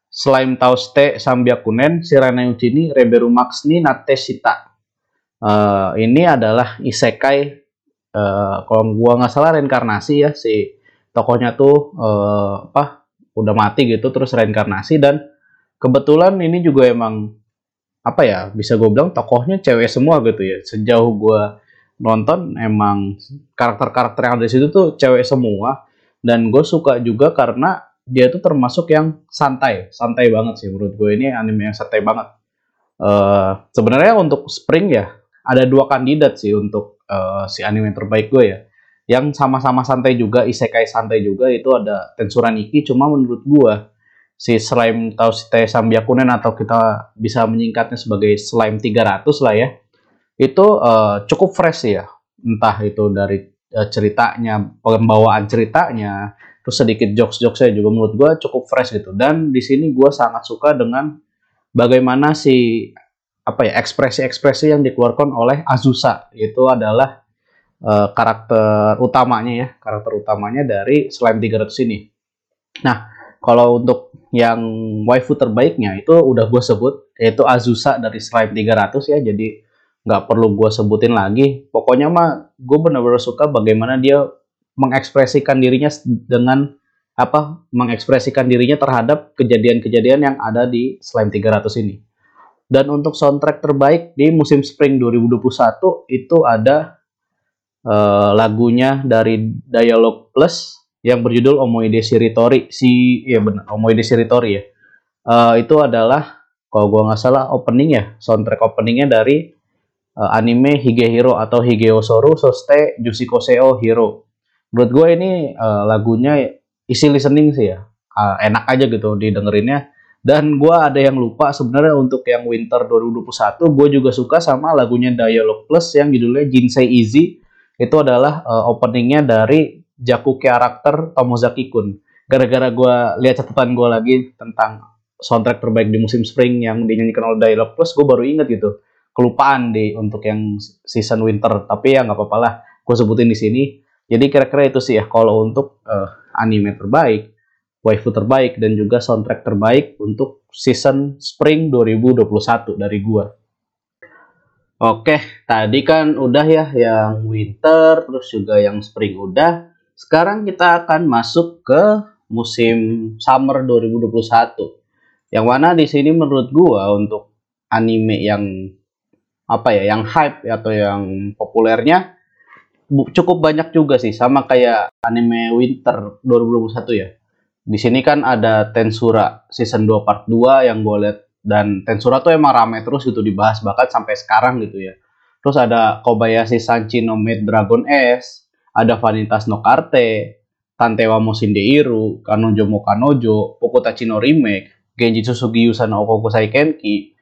Slime Tauste Sambyakunen, Shirana Uchini, Reberu Maxni, Nateshita. Uh, ini adalah isekai uh, kalau gua nggak salah reinkarnasi ya si tokohnya tuh uh, apa udah mati gitu terus reinkarnasi dan kebetulan ini juga emang apa ya bisa gue bilang tokohnya cewek semua gitu ya sejauh gue nonton emang karakter-karakter yang ada di situ tuh cewek semua dan gue suka juga karena dia tuh termasuk yang santai, santai banget sih menurut gue ini anime yang santai banget. Uh, Sebenarnya untuk Spring ya ada dua kandidat sih untuk uh, si anime terbaik gue ya. Yang sama-sama santai juga, isekai santai juga itu ada Tensura Niki. Cuma menurut gue si Slime Tausite Sambyakunen atau kita bisa menyingkatnya sebagai Slime 300 lah ya. Itu uh, cukup fresh ya. Entah itu dari uh, ceritanya, pembawaan ceritanya, terus sedikit jokes-jokesnya juga menurut gue cukup fresh gitu. Dan di sini gue sangat suka dengan bagaimana si apa ya ekspresi-ekspresi yang dikeluarkan oleh Azusa. Itu adalah uh, karakter utamanya ya karakter utamanya dari Slime 300 ini. Nah kalau untuk yang waifu terbaiknya itu udah gue sebut yaitu Azusa dari Slime 300 ya. Jadi nggak perlu gue sebutin lagi pokoknya mah gue benar-benar suka bagaimana dia mengekspresikan dirinya dengan apa mengekspresikan dirinya terhadap kejadian-kejadian yang ada di Slime 300 ini. Dan untuk soundtrack terbaik di musim spring 2021 itu ada uh, lagunya dari Dialog Plus yang berjudul Omoide Shiritori. Si ya benar Omoide Shiritori ya. Uh, itu adalah kalau gua nggak salah opening ya, soundtrack openingnya dari anime Higehiro atau Higeosoru Soste Jusikoseo Hero menurut gue ini uh, lagunya isi listening sih ya. Uh, enak aja gitu didengerinnya. Dan gue ada yang lupa sebenarnya untuk yang Winter 2021 gue juga suka sama lagunya Dialog Plus yang judulnya Jinsei Easy. Itu adalah uh, openingnya dari Jaku karakter Tomozaki Kun gara-gara gue lihat catatan gue lagi tentang soundtrack terbaik di musim spring yang dinyanyikan oleh Dialog Plus gue baru inget gitu kelupaan di untuk yang season winter tapi ya nggak apa-apa lah gue sebutin di sini jadi kira-kira itu sih ya kalau untuk uh, anime terbaik, waifu terbaik dan juga soundtrack terbaik untuk season spring 2021 dari gua. Oke, tadi kan udah ya yang winter terus juga yang spring udah. Sekarang kita akan masuk ke musim summer 2021. Yang mana di sini menurut gua untuk anime yang apa ya, yang hype atau yang populernya cukup banyak juga sih sama kayak anime Winter 2021 ya. Di sini kan ada Tensura season 2 part 2 yang gue lihat dan Tensura tuh emang rame terus gitu dibahas bahkan sampai sekarang gitu ya. Terus ada Kobayashi Sanchi no Dragon S, ada Vanitas no Karte, Tantewa Mosindeiru, Kanojo mo Kanojo, Pokutachi no Remake, Genjitsu Sugiusa no Okokusai Kenki,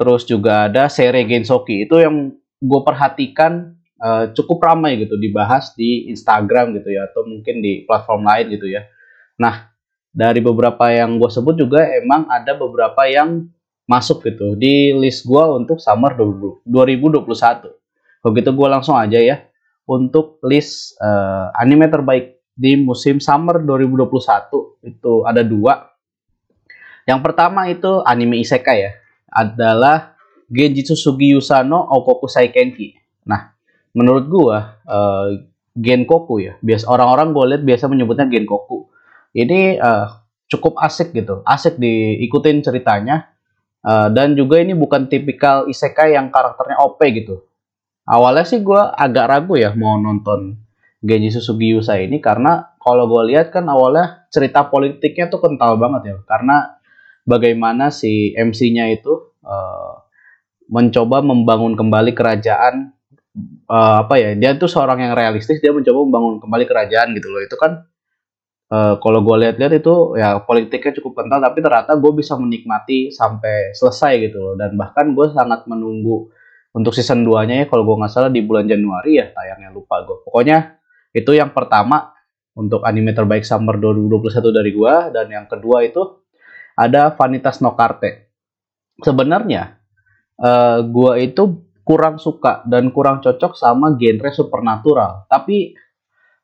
terus juga ada Sere Gensoki. Itu yang gue perhatikan uh, cukup ramai gitu dibahas di Instagram gitu ya atau mungkin di platform lain gitu ya. Nah dari beberapa yang gue sebut juga emang ada beberapa yang masuk gitu di list gue untuk summer 2021. Kalau gitu gue langsung aja ya untuk list uh, anime terbaik di musim summer 2021 itu ada dua. Yang pertama itu anime isekai ya adalah Genjitsu Sugi Yusano Okoku Saikenki. Nah, menurut gua uh, Genkoku ya. Biasa orang-orang gue lihat biasa menyebutnya Genkoku. Ini uh, cukup asik gitu, asik diikutin ceritanya. Uh, dan juga ini bukan tipikal isekai yang karakternya OP gitu. Awalnya sih gue agak ragu ya mau nonton Genji Susugi ini karena kalau gue lihat kan awalnya cerita politiknya tuh kental banget ya karena bagaimana si MC-nya itu uh, mencoba membangun kembali kerajaan uh, apa ya dia tuh seorang yang realistis dia mencoba membangun kembali kerajaan gitu loh. Itu kan uh, kalau gue lihat-lihat itu ya politiknya cukup kental tapi ternyata gue bisa menikmati sampai selesai gitu loh. Dan bahkan gue sangat menunggu untuk season 2 nya ya kalau gue nggak salah di bulan Januari ya tayangnya lupa gue pokoknya itu yang pertama untuk anime terbaik summer 2021 dari gue dan yang kedua itu ada Vanitas No Carte. Sebenarnya uh, gua itu kurang suka dan kurang cocok sama genre supernatural. Tapi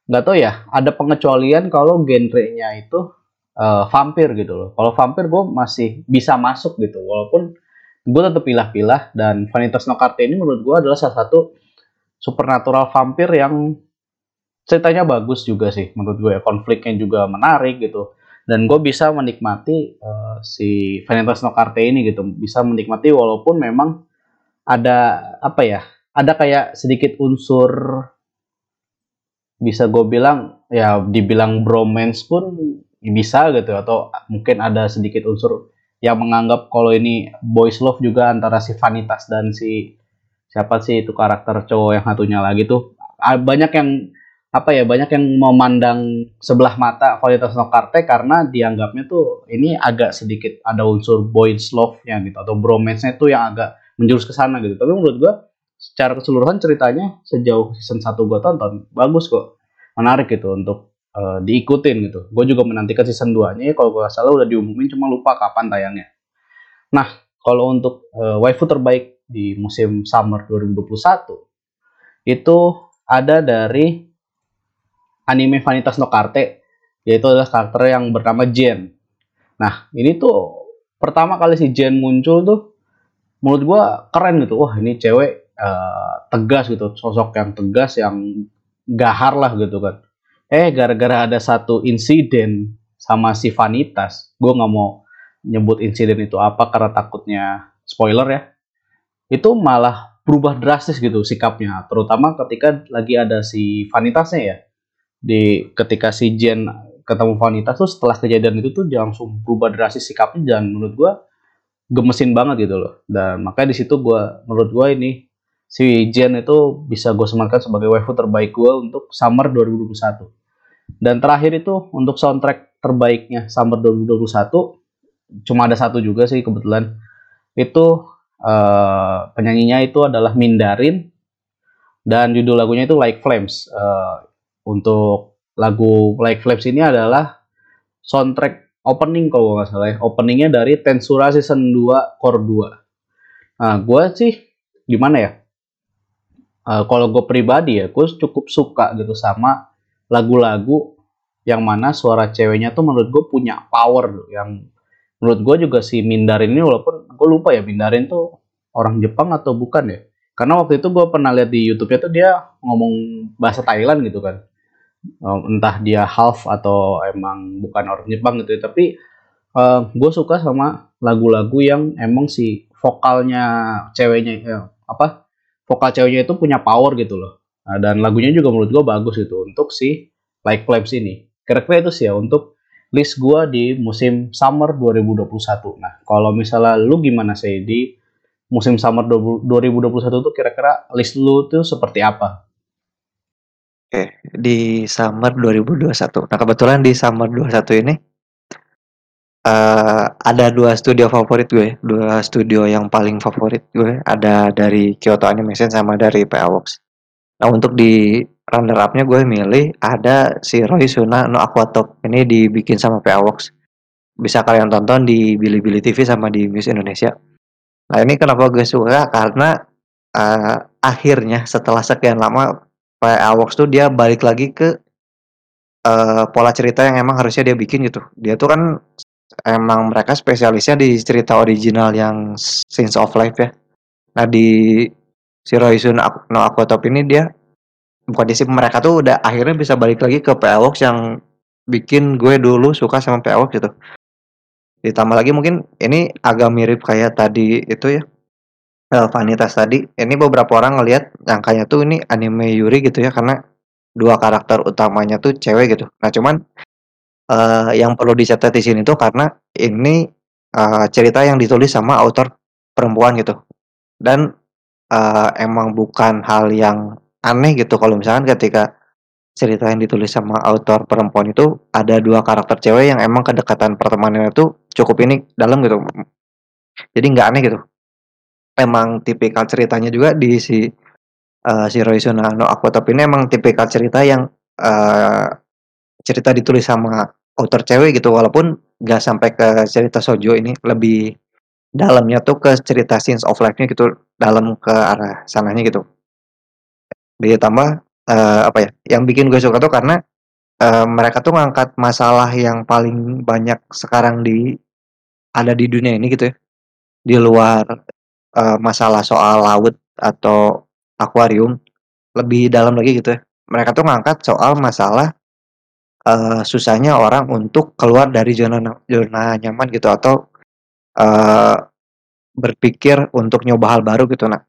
nggak tahu ya, ada pengecualian kalau genrenya itu uh, vampir gitu loh. Kalau vampir gue masih bisa masuk gitu, walaupun gue tetap pilah-pilah dan Vanitas No Carte ini menurut gue adalah salah satu supernatural vampir yang ceritanya bagus juga sih menurut gue ya. konfliknya juga menarik gitu dan gue bisa menikmati uh, si Vanitas No Carte ini gitu. Bisa menikmati walaupun memang ada apa ya ada kayak sedikit unsur bisa gue bilang ya dibilang bromance pun bisa gitu. Atau mungkin ada sedikit unsur yang menganggap kalau ini boys love juga antara si Vanitas dan si siapa sih itu karakter cowok yang satunya lagi tuh. Banyak yang apa ya banyak yang memandang sebelah mata kualitas Nokarte karena dianggapnya tuh ini agak sedikit ada unsur boys love-nya gitu atau bromance-nya tuh yang agak menjurus ke sana gitu. Tapi menurut gua secara keseluruhan ceritanya sejauh season 1 gua tonton bagus kok. Menarik gitu untuk uh, diikutin gitu. Gue juga menantikan season 2-nya kalau gua salah udah diumumin cuma lupa kapan tayangnya. Nah, kalau untuk uh, waifu terbaik di musim summer 2021 itu ada dari anime Vanitas no Carte yaitu adalah karakter yang bernama Jen. Nah, ini tuh pertama kali si Jen muncul tuh menurut gua keren gitu. Wah, ini cewek uh, tegas gitu, sosok yang tegas yang gahar lah gitu kan. Eh, gara-gara ada satu insiden sama si Vanitas, gua nggak mau nyebut insiden itu apa karena takutnya spoiler ya. Itu malah berubah drastis gitu sikapnya, terutama ketika lagi ada si Vanitasnya ya di ketika si Jen ketemu Vanita tuh setelah kejadian itu tuh dia langsung berubah drastis sikapnya dan menurut gua gemesin banget gitu loh. Dan makanya di situ gua menurut gua ini si Jen itu bisa gue sematkan sebagai waifu terbaik gua untuk summer 2021 dan terakhir itu untuk soundtrack terbaiknya summer 2021 cuma ada satu juga sih kebetulan. Itu uh, penyanyinya itu adalah Mindarin dan judul lagunya itu Like Flames. Uh, untuk lagu Like Flames ini adalah soundtrack opening kalau nggak salah ya. Openingnya dari Tensura Season 2 Core 2. Nah, gue sih gimana ya? Uh, kalau gue pribadi ya, gue cukup suka gitu sama lagu-lagu yang mana suara ceweknya tuh menurut gue punya power. Yang menurut gue juga si Mindarin ini walaupun gue lupa ya Mindarin tuh orang Jepang atau bukan ya. Karena waktu itu gue pernah lihat di YouTube-nya tuh dia ngomong bahasa Thailand gitu kan entah dia half atau emang bukan orang Jepang gitu ya. tapi uh, eh, gue suka sama lagu-lagu yang emang si vokalnya ceweknya ya, apa vokal ceweknya itu punya power gitu loh. Nah, dan lagunya juga menurut gue bagus gitu untuk si Like Flames ini. Kira-kira itu sih ya untuk list gue di musim summer 2021 nah kalau misalnya lu gimana sih di musim summer 2021 tuh kira-kira list lu tuh seperti apa Oke, di summer 2021. Nah, kebetulan di summer 21 ini uh, ada dua studio favorit gue, dua studio yang paling favorit gue, ada dari Kyoto Animation sama dari PA Works. Nah, untuk di runner up-nya gue milih ada si Roy Suna no Aquatop. Ini dibikin sama PA Works. Bisa kalian tonton di Bilibili TV sama di Muse Indonesia. Nah, ini kenapa gue suka karena uh, akhirnya setelah sekian lama Awox tuh dia balik lagi ke uh, pola cerita yang emang harusnya dia bikin gitu. Dia tuh kan emang mereka spesialisnya di cerita original yang Scenes of Life ya. Nah di si Roysun no Aquatop ini dia bukan disip, mereka tuh udah akhirnya bisa balik lagi ke PL Works yang bikin gue dulu suka sama PL Works gitu. Ditambah lagi mungkin ini agak mirip kayak tadi itu ya, Vanitas tadi, ini beberapa orang ngelihat nyangkanya tuh ini anime Yuri gitu ya, karena 2 karakter utamanya tuh cewek gitu. Nah cuman, eee, yang perlu dicatat di sini tuh karena ini, eee, cerita yang ditulis sama author perempuan gitu. Dan, eee, emang bukan hal yang aneh gitu kalau misalkan ketika cerita yang ditulis sama author perempuan itu ada 2 karakter cewek yang emang kedekatan pertemanannya tuh cukup ini dalam gitu. Jadi nggak aneh gitu. Emang tipikal ceritanya juga di si, eee, Shiroizuna no Aquatop ini emang tipikal cerita yang, eee, cerita ditulis sama author cewek gitu, walaupun nggak sampai ke cerita shoujo ini, lebih dalamnya tuh ke cerita scenes of life-nya gitu, dalam ke arah sananya gitu. Ditambah, eee, apa ya, yang bikin gue suka tuh karena, eee, mereka tuh ngangkat masalah yang paling banyak sekarang di ada di dunia ini gitu ya, di luar, eee, masalah soal laut atau akuarium, lebih dalam lagi gitu ya. Mereka tuh ngangkat soal masalah, eee, susahnya orang untuk keluar dari zona na zona nyaman gitu atau, eee, berpikir untuk nyoba hal baru gitu. Nah,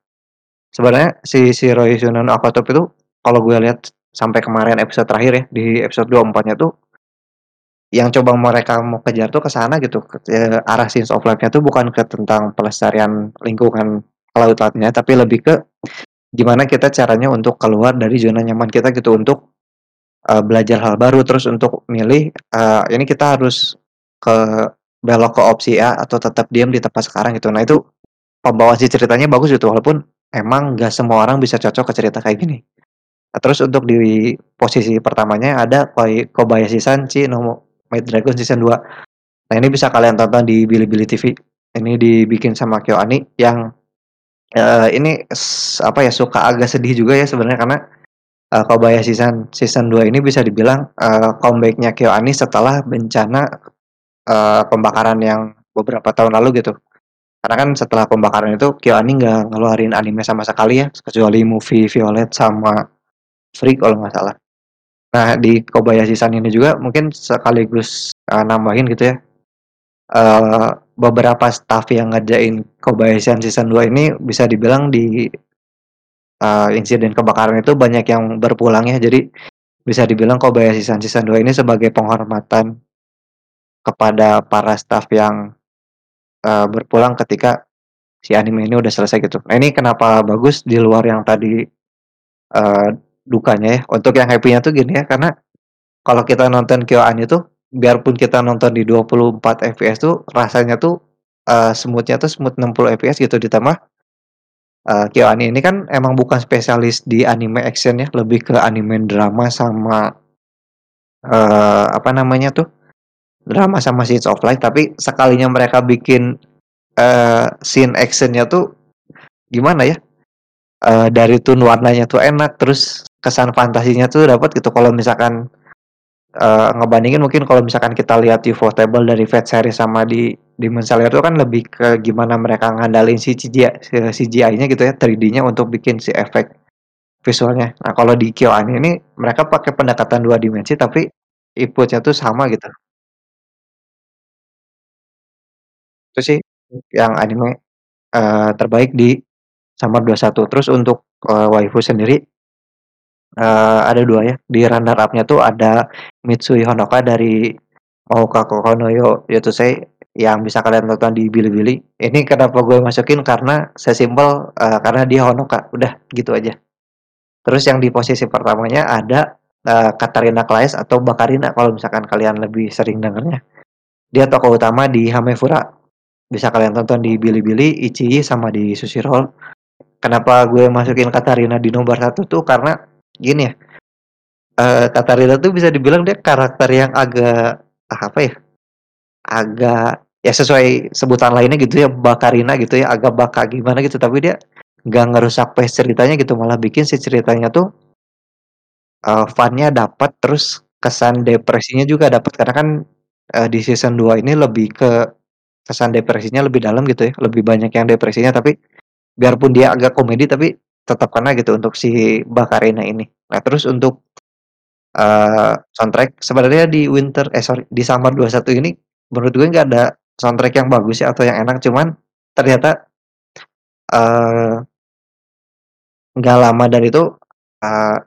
sebenarnya si Shiroizuna no Aquatop itu kalau gue lihat sampai kemarin episode terakhir ya, di episode 24-nya tuh yang coba mereka mau kejar tuh ke sana gitu, eee, arah scenes of life-nya tuh bukan ke tentang pelestarian lingkungan laut-lautnya, tapi lebih ke gimana kita caranya untuk keluar dari zona nyaman kita gitu, untuk, eee, belajar hal baru, terus untuk milih, eee, ini kita harus ke belok ke opsi A atau tetap diam di tempat sekarang gitu. Nah itu pembawa si ceritanya bagus gitu, walaupun emang nggak semua orang bisa cocok ke cerita kayak gini. Terus untuk di posisi pertamanya ada Koi Kobayashi-san Chi Might Dragon Season 2. Nah, ini bisa kalian tonton di Bilibili TV. Ini dibikin sama KyoAni yang, eee, ini apa ya, suka agak sedih juga ya sebenarnya karena, eee, Kobayashi-san Season 2 ini bisa dibilang, eee, comeback-nya KyoAni setelah bencana, eee, pembakaran yang beberapa tahun lalu gitu. Karena kan setelah pembakaran itu KyoAni nggak ngeluarin anime sama sekali ya, kecuali movie Violet sama Free kalau nggak salah. Nah, di Kobayashi-san ini juga mungkin sekaligus, eee, nambahin gitu ya, eee, beberapa staff yang ngerjain Kobayashi-san Season 2 ini bisa dibilang di eee, insiden kebakaran itu banyak yang berpulang ya. Jadi bisa dibilang Kobayashi-san Season 2 ini sebagai penghormatan kepada para staff yang, eee, berpulang ketika si anime ini udah selesai gitu. Nah, ini kenapa bagus di luar yang tadi, eee, dukanya ya. Untuk yang happy-nya tuh gini ya, karena kalau kita nonton KyoAni tuh, biarpun kita nonton di 24 fps tuh rasanya tuh, eee, smooth-nya tuh smooth 60 fps gitu ditambah, eee, KyoAni ini kan emang bukan spesialis di anime action ya, lebih ke anime drama sama, eee, apa namanya tuh, drama sama scenes of life, tapi sekalinya mereka bikin, eee, scene action-nya tuh gimana ya, eee, dari tone warnanya tuh enak, terus kesan fantasinya tuh dapet gitu. Kalau misalkan, eee, ngebandingin mungkin kalau misalkan kita lihat Ufotable dari Fate series sama di Demon Slayer itu kan lebih ke gimana mereka ngandalin si CGI eee, CGI-nya gitu ya, 3D-nya untuk bikin si efek visualnya. Nah, kalau di KyoAni ini mereka pakai pendekatan 2 dimensi tapi input-nya tuh sama gitu. Itu sih yang anime, eee, terbaik di Summer 21. Terus untuk, eee, waifu sendiri eee, ada 2 ya, di runner up-nya tuh ada Mitsui Honoka dari Moukoukou no Youtosei yang bisa kalian tonton di Bilibili. Ini kenapa gue masukin karena sesimpel, eee, karena dia Honoka, udah gitu aja. Terus yang di posisi pertamanya ada, eee, Katarina Claes atau Bakarina kalau misalkan kalian lebih sering dengernya. Dia tokoh utama di Hamefura. Bisa kalian tonton di Bilibili, Ichihi, sama di Crunchyroll. Kenapa gue masukin Katarina di nomor 1 tuh karena gini ya, eee, Katarina tuh bisa dibilang dia karakter yang agak, ah, apa ya, agak ya sesuai sebutan lainnya gitu ya, Bakarina gitu ya, agak baka gimana gitu, tapi dia nggak ngerusak pace ceritanya gitu, malah bikin si ceritanya tuh eee, fun-nya dapet, terus kesan depresinya juga dapet. Karena kan, eee, di season 2 ini lebih ke kesan depresinya lebih dalam gitu ya, lebih banyak yang depresinya, tapi biarpun dia agak komedi tapi tetap kena gitu untuk si Bakarina ini. Nah terus untuk, eee, soundtrack sebenarnya di Winter eh sorry di Summer 21 ini menurut gue nggak ada soundtrack yang bagus ya atau yang enak cuman ternyata, eee nggak lama dari itu, eee,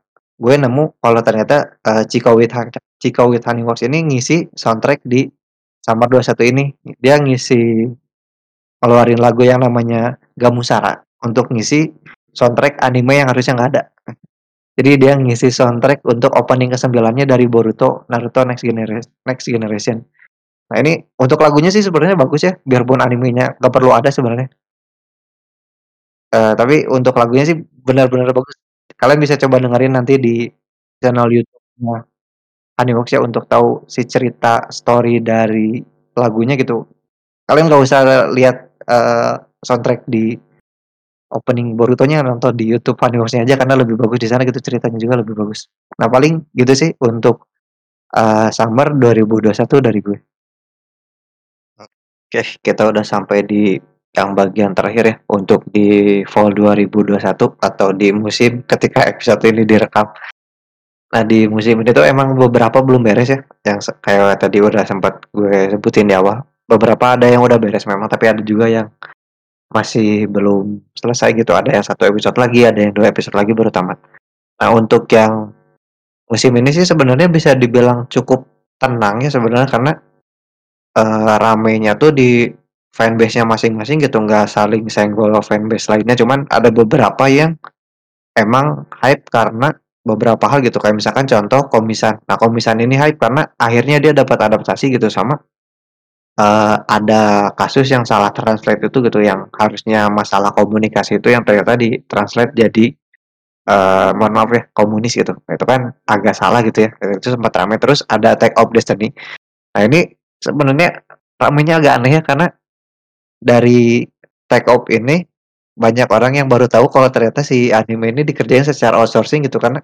gue nemu kalau ternyata, eee, Chiko with Chiko with Honeyworks ini ngisi soundtrack di Summer 21 ini. Dia ngisi ngeluarin lagu yang namanya Gamusara untuk ngisi soundtrack anime yang harusnya nggak ada. Jadi dia ngisi soundtrack untuk opening ke-9-nya dari Boruto, Naruto Next Genera Next Generation. Nah ini untuk lagunya sih sebenarnya bagus ya, biarpun animenya nggak perlu ada sebenarnya. Eee, tapi untuk lagunya sih benar-benar bagus. Kalian bisa coba dengerin nanti di channel YouTube-nya Honeyworks ya untuk tahu si cerita story dari lagunya gitu. Kalian nggak usah lihat, eee, soundtrack di opening Borutonya, nonton di YouTube Honeyworks-nya aja karena lebih bagus di sana gitu, ceritanya juga lebih bagus. Nah paling gitu sih untuk, eee, Summer 2021 dari gue. Oke, kita udah sampai di yang bagian terakhir ya, untuk di Fall 2021 atau di musim ketika episode ini direkam. Nah, di musim ini tuh emang beberapa belum beres ya, yang kayak tadi udah sempat gue sebutin di awal. Beberapa ada yang udah beres memang, tapi ada juga yang masih belum selesai gitu, ada yang 1 episode lagi, ada yang 2 episode lagi baru tamat. Nah, untuk yang musim ini sih sebenarnya bisa dibilang cukup tenang ya sebenarnya karena, eee, ramenya tuh di fanbase-nya masing-masing gitu, nggak saling senggol fanbase lainnya, cuman ada beberapa yang emang hype karena beberapa hal gitu, kayak misalkan contoh Komisan. Nah, Komisan ini hype karena akhirnya dia dapat adaptasi gitu sama, eee, ada kasus yang salah translate itu gitu, yang harusnya masalah komunikasi itu yang ternyata ditranslate jadi, eee, mohon maaf ya, komunis gitu. Nah, itu kan agak salah gitu ya, itu sempat rame. Terus ada Attack of Destiny. Nah, ini sebenarnya ramenya agak aneh ya, karena dari Take Off ini banyak orang yang baru tahu kalau ternyata si anime ini dikerjain secara outsourcing gitu karena,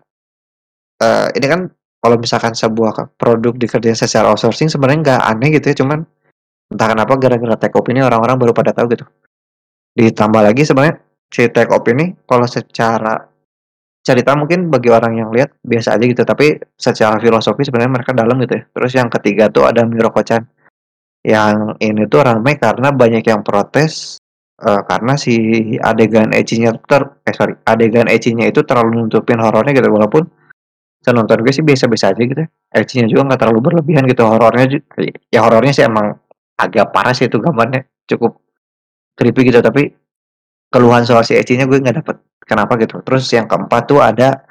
eee, ini kan kalau misalkan sebuah produk dikerjain secara outsourcing sebenarnya nggak aneh gitu ya, cuman entah kenapa gara-gara Take Off ini orang-orang baru pada tahu gitu. Ditambah lagi sebenarnya si Take Off ini kalau secara cerita mungkin bagi orang yang lihat biasa aja gitu, tapi secara filosofi sebenarnya mereka dalam gitu ya. Terus yang ketiga tuh ada Mieruko-chan. Yang ini tuh ramai karena banyak yang protes, eee, karena si adegan ecchinya ter eh sorry, adegan ecchinya itu terlalu nutupin horornya gitu, walaupun senonton gue sih biasa-biasa aja gitu ya, ecchinya juga nggak terlalu berlebihan gitu, horornya ya horornya sih emang agak parah sih itu gambarnya, cukup creepy gitu, tapi keluhan soal si ecchinya gue nggak dapet, kenapa gitu. Terus yang keempat tuh ada,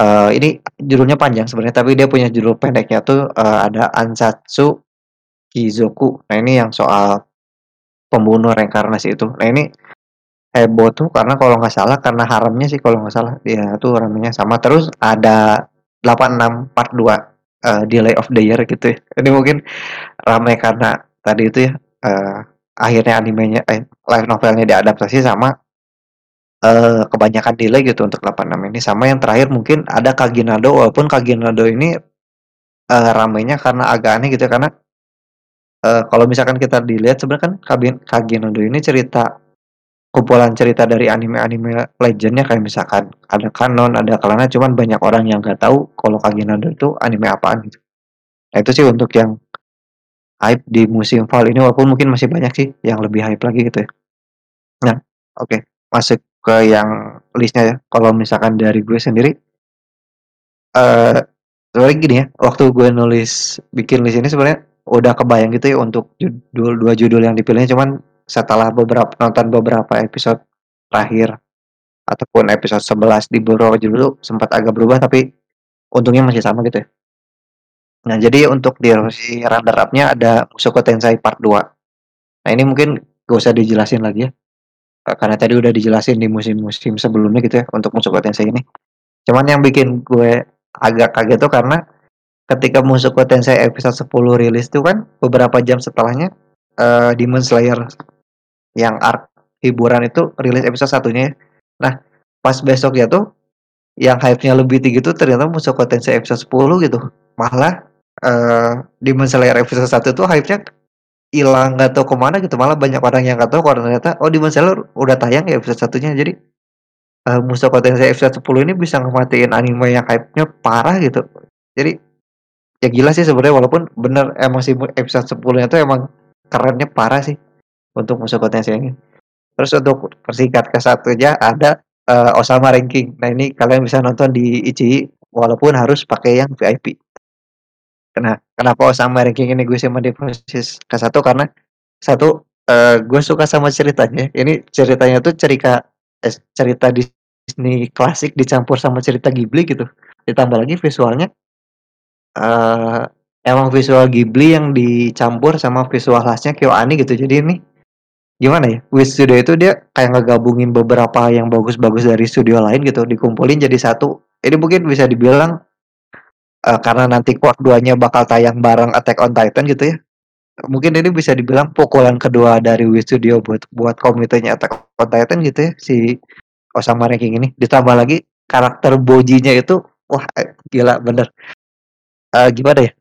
eee, ini judulnya panjang sebenarnya, tapi dia punya judul pendeknya tuh, eee, ada Ansatsu Kizoku. Nah, ini yang soal pembunuh reinkarnasi itu. Nah, ini heboh tuh karena kalau nggak salah karena haremnya sih kalau nggak salah, dia tuh ramenya sama. Terus ada 86 Part 2, eee, Delay of the Year gitu ya. Ini mungkin ramai karena tadi itu ya, eee, akhirnya animenya eh, light novelnya diadaptasi sama eee, kebanyakan delay gitu untuk 86 ini. Sama yang terakhir mungkin ada Kaginado, walaupun Kaginado ini, eee, ramainya karena agak aneh gitu ya, karena Eee, kalau misalkan kita dilihat sebenarnya kan Kaginado ini cerita kumpulan cerita dari anime-anime legend ya, kayak misalkan ada Kanon, ada Clannad, cuman banyak orang yang nggak tahu kalau Kaginado itu anime apaan gitu. Nah itu sih untuk yang hype di musim fall ini, walaupun mungkin masih banyak sih yang lebih hype lagi gitu ya. Nah, oke, masuk ke yang list-nya ya. Kalau misalkan dari gue sendiri eee, sebenarnya gini ya, waktu gue nulis bikin list ini sebenarnya udah kebayang gitu ya untuk judul 2 judul yang dipilihnya, cuman setelah beberapa nonton beberapa episode terakhir ataupun episode 11 di beberapa judul sempat agak berubah, tapi untungnya masih sama gitu ya. Nah, jadi untuk di si runner up-nya ada Mushoku Tensei Part 2. Nah, ini mungkin gak usah dijelasin lagi ya, karena tadi udah dijelasin di musim-musim sebelumnya gitu ya untuk Mushoku Tensei ini. Cuman yang bikin gue agak kaget tuh karena ketika Mushoku Tensei episode 10 rilis tuh kan beberapa jam setelahnya, eee, Demon Slayer yang arc hiburan itu rilis episode satunya ya. Nah, pas besoknya tuh yang hype-nya lebih tinggi tuh ternyata Mushoku Tensei episode 10 gitu. Malah, eee, Demon Slayer episode 1 tuh hype-nya hilang nggak tahu ke mana gitu, malah banyak orang yang nggak tahu kalau ternyata, oh Demon Slayer udah tayang ya episode satunya. Jadi uh, Mushoku Tensei episode 10 ini bisa ngematiin anime yang hype-nya parah gitu. Jadi ya gila sih sebenarnya walaupun bener emang si episode 10-nya tuh emang kerennya parah sih untuk Mushoku Tensei ini. Terus untuk persingkat ke satunya ada uh, Osama Ranking. Nah ini kalian bisa nonton di Ichi walaupun harus pakai yang VIP. Kena, kenapa Osama Ranking ini gue sama di proses ke satu karena satu uh, gue suka sama ceritanya. Ini ceritanya tuh cerita eh, cerita Disney klasik dicampur sama cerita Ghibli gitu. Ditambah lagi visualnya uh, emang visual Ghibli yang dicampur sama visual khasnya KyoAni gitu. Jadi ini gimana ya Wish Studio itu dia kayak ngegabungin beberapa yang bagus-bagus dari studio lain gitu dikumpulin jadi satu ini mungkin bisa dibilang uh, karena nanti Quark 2 nya bakal tayang bareng Attack on Titan gitu ya. Mungkin ini bisa dibilang pukulan kedua dari Wish Studio buat buat komitenya Attack on Titan gitu ya si Osama Ranking ini. Ditambah lagi karakter Bojinya itu wah gila bener. Uh, gimana ya?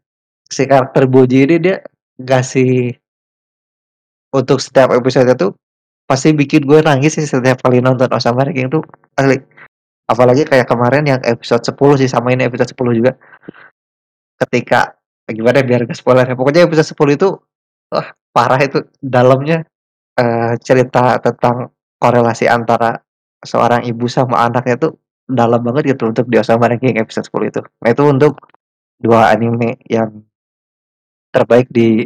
Si karakter Boji ini dia ngasih untuk setiap episode itu pasti bikin gue nangis sih setiap kali nonton Osama Ranking tuh. Asli. Apalagi kayak kemarin yang episode 10 sih sama ini episode 10 juga. Ketika gimana biar gak spoiler ya. Pokoknya episode 10 itu wah parah itu dalamnya uh, cerita tentang korelasi antara seorang ibu sama anaknya tuh dalam banget gitu untuk di Osama Ranking episode 10 itu. Nah itu untuk dua anime yang terbaik di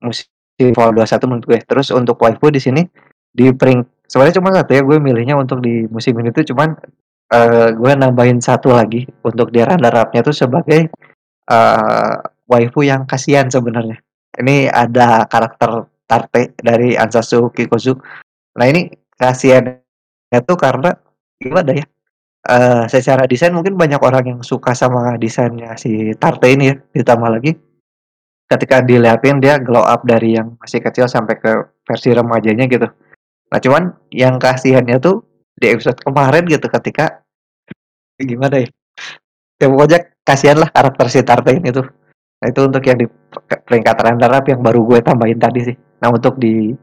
musim Fall 21 menurut gue. Terus untuk waifu di sini di pering sebenarnya cuma satu ya gue milihnya untuk di musim ini tuh cuman uh, gue nambahin satu lagi untuk di runner up-nya tuh sebagai uh, waifu yang kasihan sebenarnya. Ini ada karakter Tarte dari Ansasu Kikozu. Nah ini kasihannya tuh karena gimana ya? Uh, secara desain mungkin banyak orang yang suka sama desainnya si Tarte ini ya. Ditambah lagi ketika dilihatin dia glow up dari yang masih kecil sampai ke versi remajanya gitu. Nah cuman yang kasihannya tuh di episode kemarin gitu ketika gimana ya? Ya pokoknya kasihan lah karakter si Tartain itu. Nah itu untuk yang di peringkat runner up yang baru gue tambahin tadi sih. Nah untuk di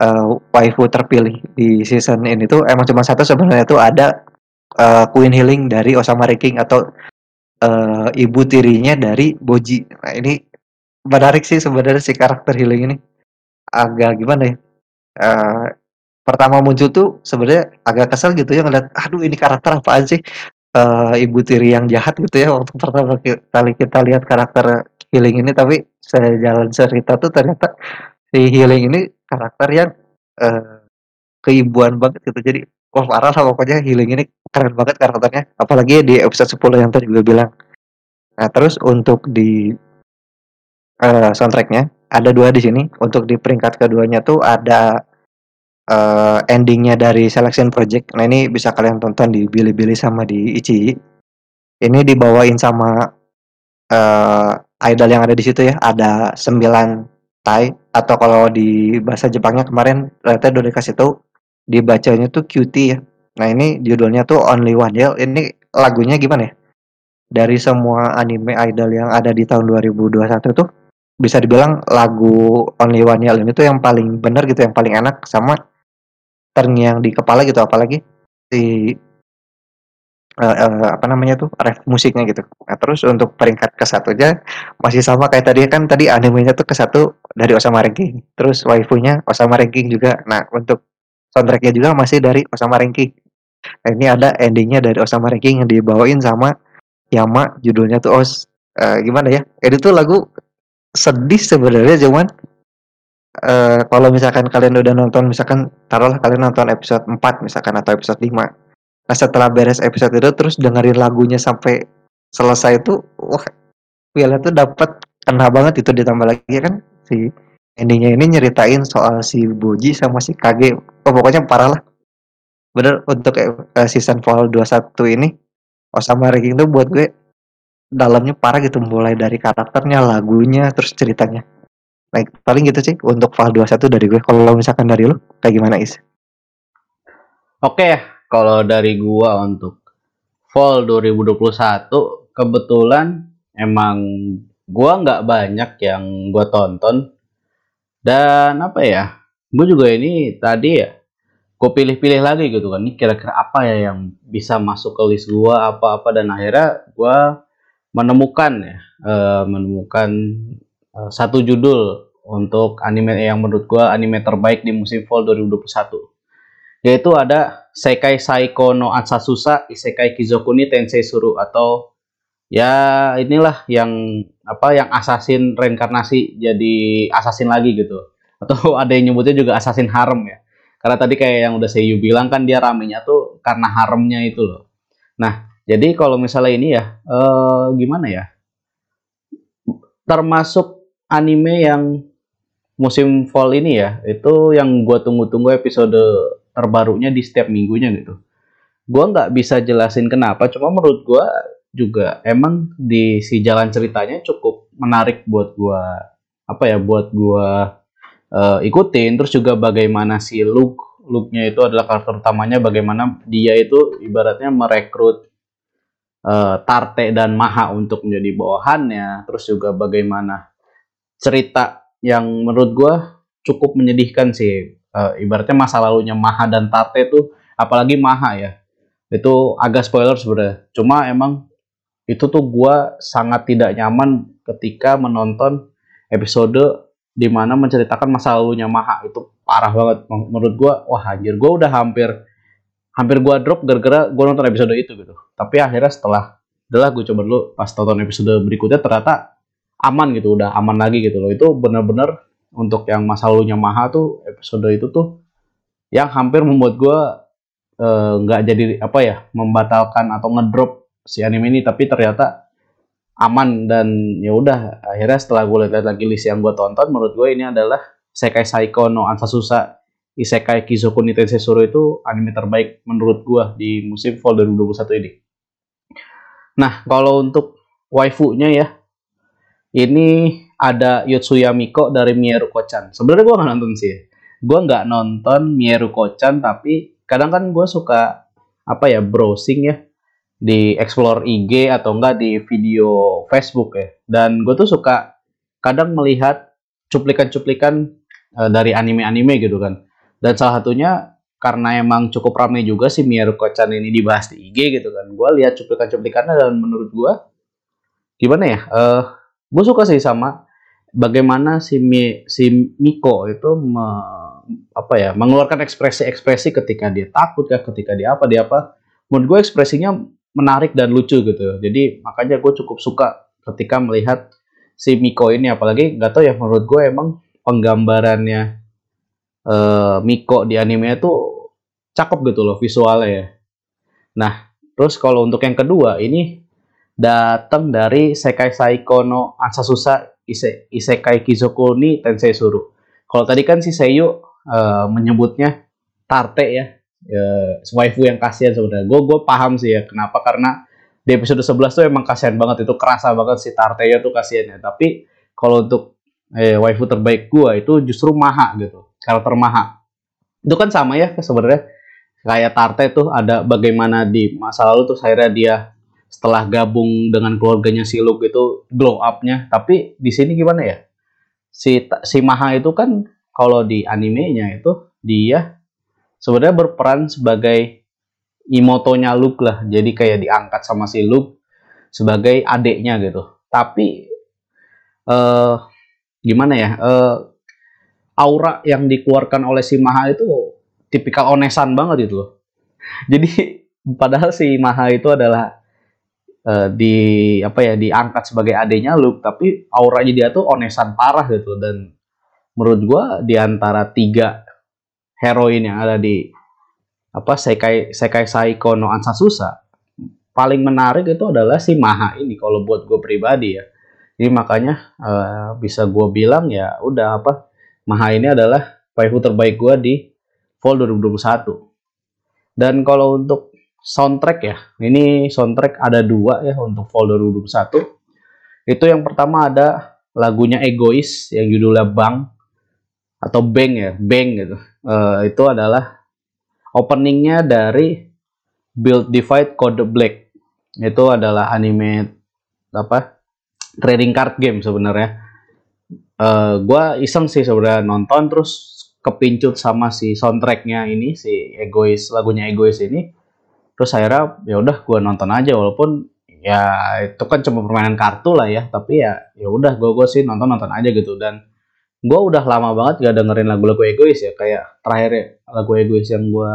uh, waifu terpilih di season ini tuh emang cuma satu sebenarnya tuh ada uh, Queen Healing dari Osama Ranking atau uh, ibu tirinya dari Boji. Nah ini menarik sih sebenarnya si karakter healing ini agak gimana ya uh, pertama muncul tuh sebenarnya agak kesel gitu ya ngeliat aduh ini karakter apaan sih uh, ibu tiri yang jahat gitu ya waktu pertama kali kita lihat karakter healing ini tapi sejalan cerita tuh ternyata si healing ini karakter yang uh, keibuan banget gitu. Jadi wah parah lah pokoknya healing ini keren banget karakternya. Apalagi di episode 10 yang tadi gue bilang. Nah terus untuk di uh, soundtracknya ada dua di sini. Untuk di peringkat keduanya tuh ada uh, endingnya dari Selection Project. Nah ini bisa kalian tonton di Bilibili sama di Ichi. Ini dibawain sama uh, idol yang ada di situ ya. Ada sembilan Tai atau kalau di bahasa Jepangnya kemarin ternyata udah dikasih tahu dibacanya tuh cutie ya. Nah ini judulnya tuh Only One Yell. Ini lagunya gimana ya? Dari semua anime idol yang ada di tahun 2021 tuh bisa dibilang lagu Only One Yell ini tuh yang paling benar gitu, yang paling enak sama terngiang di kepala gitu, apalagi si uh, uh, apa namanya tuh ref musiknya gitu. Nah, terus untuk peringkat ke satu aja masih sama kayak tadi kan tadi animenya tuh ke satu dari Osama Ranking, terus waifunya Osama Ranking juga. Nah untuk soundtracknya juga masih dari Osama Ranking. Nah, ini ada endingnya dari Osama Ranking yang dibawain sama Yama, judulnya tuh Os. Uh, gimana ya? Ini tuh lagu sedih sebenarnya cuman uh, kalau misalkan kalian udah nonton misalkan taruhlah kalian nonton episode 4 misalkan atau episode 5 nah setelah beres episode itu terus dengerin lagunya sampai selesai itu wah Violet tuh dapat kena banget itu ditambah lagi kan? Si endingnya ini nyeritain soal si Boji sama si Kage. Oh pokoknya parah lah. Bener untuk uh, season Fall 21 ini Osama Ranking tuh buat gue dalamnya parah gitu mulai dari karakternya, lagunya, terus ceritanya. Baik, paling gitu sih untuk Val 21 dari gue. Kalau misalkan dari lu kayak gimana Is? Oke, kalau dari gua untuk Fall 2021 kebetulan emang gua nggak banyak yang gua tonton dan apa ya gue juga ini tadi ya gue pilih-pilih lagi gitu kan ini kira-kira apa ya yang bisa masuk ke list gue apa-apa dan akhirnya gue menemukan ya uh, menemukan uh, satu judul untuk anime yang menurut gue anime terbaik di musim fall 2021 yaitu ada Sekai Saiko no Ansasusa Isekai Kizokuni Tensei Suru atau ya inilah yang apa yang assassin reinkarnasi jadi assassin lagi gitu atau ada yang nyebutnya juga assassin harem ya karena tadi kayak yang udah Seiyu bilang kan dia ramenya tuh karena haremnya itu loh. Nah, jadi kalau misalnya ini ya, eh, gimana ya? Termasuk anime yang musim fall ini ya, itu yang gue tunggu-tunggu episode terbarunya di setiap minggunya gitu. Gue nggak bisa jelasin kenapa, cuma menurut gue juga emang di si jalan ceritanya cukup menarik buat gue apa ya buat gue uh, ikutin terus juga bagaimana si Luke Luke-nya itu adalah karakter utamanya bagaimana dia itu ibaratnya merekrut uh, Tarte dan Maha untuk menjadi bawahannya terus juga bagaimana cerita yang menurut gue cukup menyedihkan sih. Uh, ibaratnya masa lalunya Maha dan Tarte itu apalagi Maha ya itu agak spoiler sebenarnya. Cuma emang itu tuh gue sangat tidak nyaman ketika menonton episode di mana menceritakan masa lalunya Maha. Itu parah banget menurut gue wah anjir gue udah hampir hampir gue drop gara-gara gue nonton episode itu gitu. Tapi akhirnya setelah adalah gue coba dulu pas tonton episode berikutnya ternyata aman gitu udah aman lagi gitu loh itu bener-bener untuk yang masa lalunya Maha tuh episode itu tuh yang hampir membuat gue eh, nggak uh, jadi apa ya membatalkan atau ngedrop si anime ini tapi ternyata aman dan ya udah akhirnya setelah gue lihat lagi list yang gue tonton menurut gue ini adalah Sekai Saiko no Ansasusa Isekai Kizoku ni Tensesuro itu anime terbaik menurut gue di musim fall 2021 ini. Nah, kalau untuk waifu-nya ya, ini ada Yotsuya Miko dari Mieru Kochan. Sebenarnya gue nggak nonton sih. Gue nggak nonton Mieru Kochan, tapi kadang kan gue suka apa ya browsing ya di explore IG atau enggak di video Facebook ya. Dan gue tuh suka kadang melihat cuplikan-cuplikan uh, dari anime-anime gitu kan. Dan salah satunya karena emang cukup ramai juga sih Mieru Kochan ini dibahas di IG gitu kan. Gue lihat cuplikan-cuplikannya dan menurut gue gimana ya? Uh, eh, gue suka sih sama bagaimana si Mi, si Miko itu me, apa ya mengeluarkan ekspresi-ekspresi ketika dia takut ya ketika dia apa dia apa menurut gue ekspresinya menarik dan lucu gitu. Jadi makanya gue cukup suka ketika melihat si Miko ini apalagi nggak tahu ya menurut gue emang penggambarannya uh, Miko di anime itu cakep gitu loh visualnya ya. Nah, terus kalau untuk yang kedua ini datang dari Sekai Saiko no Ise, Isekai Kizoku ni Tensei Suru. Kalau tadi kan si Seiyu uh, menyebutnya Tarte ya, ya, waifu yang kasihan sebenarnya. Gue gue paham sih ya kenapa karena di episode 11 tuh emang kasihan banget itu kerasa banget si Tarteya tuh kasihan ya. Tapi kalau untuk eh, waifu terbaik gue itu justru Maha gitu, karakter Maha. Itu kan sama ya sebenarnya kayak Tarte tuh ada bagaimana di masa lalu tuh akhirnya dia setelah gabung dengan keluarganya si Luke itu glow up-nya. Tapi di sini gimana ya? Si si Maha itu kan kalau di animenya itu dia sebenarnya berperan sebagai imotonya Luke lah. Jadi kayak diangkat sama si Luke sebagai adiknya gitu. Tapi uh, gimana ya? Uh, aura yang dikeluarkan oleh si Maha itu tipikal onesan banget gitu loh. Jadi padahal si Maha itu adalah uh, di apa ya diangkat sebagai adiknya Luke, tapi auranya dia tuh onesan parah gitu. Dan menurut gua di antara tiga heroin yang ada di apa Sekai Sekai Saiko no Ansasusa paling menarik itu adalah si Maha ini kalau buat gue pribadi ya. Jadi makanya uh, bisa gue bilang ya udah apa Maha ini adalah waifu terbaik gue di Fall 2021 dan kalau untuk soundtrack ya. Ini soundtrack ada dua ya untuk Fall 2021 itu yang pertama ada lagunya Egois yang judulnya Bang atau Bang ya Bang gitu. Uh, itu adalah openingnya dari Build Divide Code Black. Itu adalah anime apa trading card game sebenarnya. Uh, gue iseng sih sebenarnya nonton terus kepincut sama si soundtracknya ini si egois lagunya egois ini terus akhirnya ya udah gue nonton aja walaupun ya itu kan cuma permainan kartu lah ya tapi ya ya udah gue gue sih nonton nonton aja gitu. Dan gue udah lama banget gak dengerin lagu-lagu egois ya kayak terakhir ya, lagu egois yang gue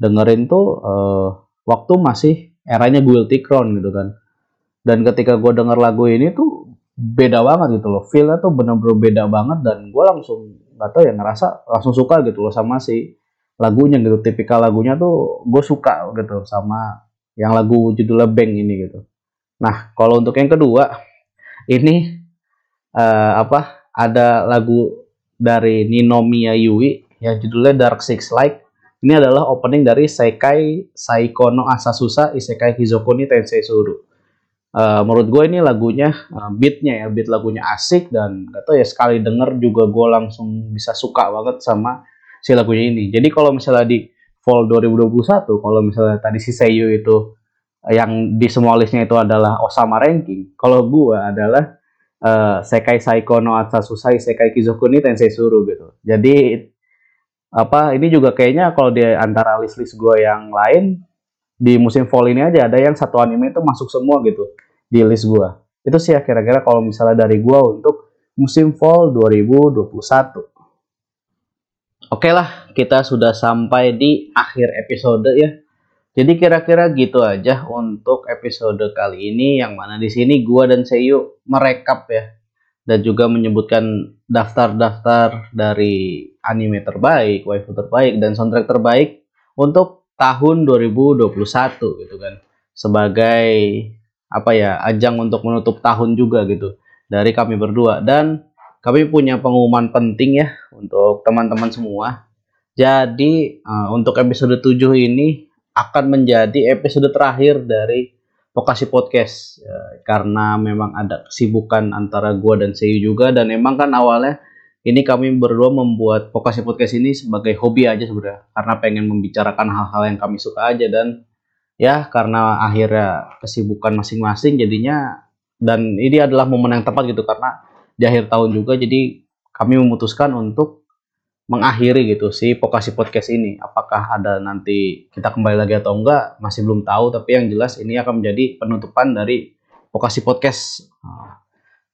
dengerin tuh uh, waktu masih eranya Guilty Crown gitu kan. Dan ketika gue denger lagu ini tuh beda banget gitu loh. Feelnya tuh bener-bener beda banget dan gue langsung gak tau ya ngerasa langsung suka gitu loh sama si lagunya gitu tipikal lagunya tuh gue suka gitu sama yang lagu judulnya Bang ini gitu. Nah, kalau untuk yang kedua, ini uh, apa? Ada lagu dari Ninomiya Yui yang judulnya Dark Six Light. Ini adalah opening dari Sekai Saikono Asasusa Isekai Hizokuni Tensei Suru. Uh, menurut gue ini lagunya uh, beatnya ya beat lagunya asik dan gak tau ya sekali denger juga gue langsung bisa suka banget sama si lagunya ini. Jadi kalau misalnya di Fall 2021 kalau misalnya tadi si Seiyu itu yang di semua listnya itu adalah Osama ranking kalau gua adalah uh, Sekai Saiko no Atsasusai Sekai Kizokuni Tensei Suru gitu. Jadi apa ini juga kayaknya kalau di antara list-list gua yang lain di musim fall ini aja ada yang satu anime itu masuk semua gitu di list gua. Itu sih ya kira-kira kalau misalnya dari gua untuk musim fall 2021 Oke lah, kita sudah sampai di akhir episode ya. Jadi kira-kira gitu aja untuk episode kali ini yang mana di sini gua dan Seiyu merekap ya dan juga menyebutkan daftar-daftar dari anime terbaik, waifu terbaik dan soundtrack terbaik untuk tahun 2021 gitu kan. Sebagai apa ya, ajang untuk menutup tahun juga gitu dari kami berdua dan kami punya pengumuman penting ya untuk teman-teman semua. Jadi uh, untuk episode 7 ini akan menjadi episode terakhir dari Vokasi Podcast ya, karena memang ada kesibukan antara gua dan Seiyu juga dan emang kan awalnya ini kami berdua membuat Vokasi Podcast ini sebagai hobi aja sebenarnya karena pengen membicarakan hal-hal yang kami suka aja dan ya karena akhirnya kesibukan masing-masing jadinya dan ini adalah momen yang tepat gitu karena di akhir tahun juga jadi kami memutuskan untuk mengakhiri gitu si Pokasi Podcast ini. Apakah ada nanti kita kembali lagi atau enggak masih belum tahu tapi yang jelas ini akan menjadi penutupan dari Pokasi Podcast.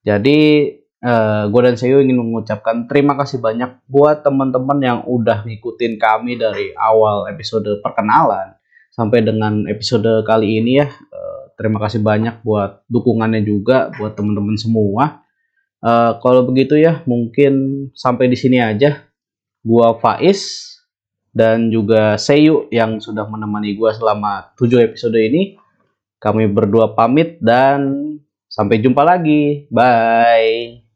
Jadi eh, gue dan Seyo ingin mengucapkan terima kasih banyak buat teman-teman yang udah ngikutin kami dari awal episode perkenalan sampai dengan episode kali ini ya. Uh, terima kasih banyak buat dukungannya juga buat teman-teman semua Uh, kalau begitu ya mungkin sampai di sini aja. Gua Faiz dan juga Seyu yang sudah menemani gua selama 7 episode ini. Kami berdua pamit dan sampai jumpa lagi. Bye.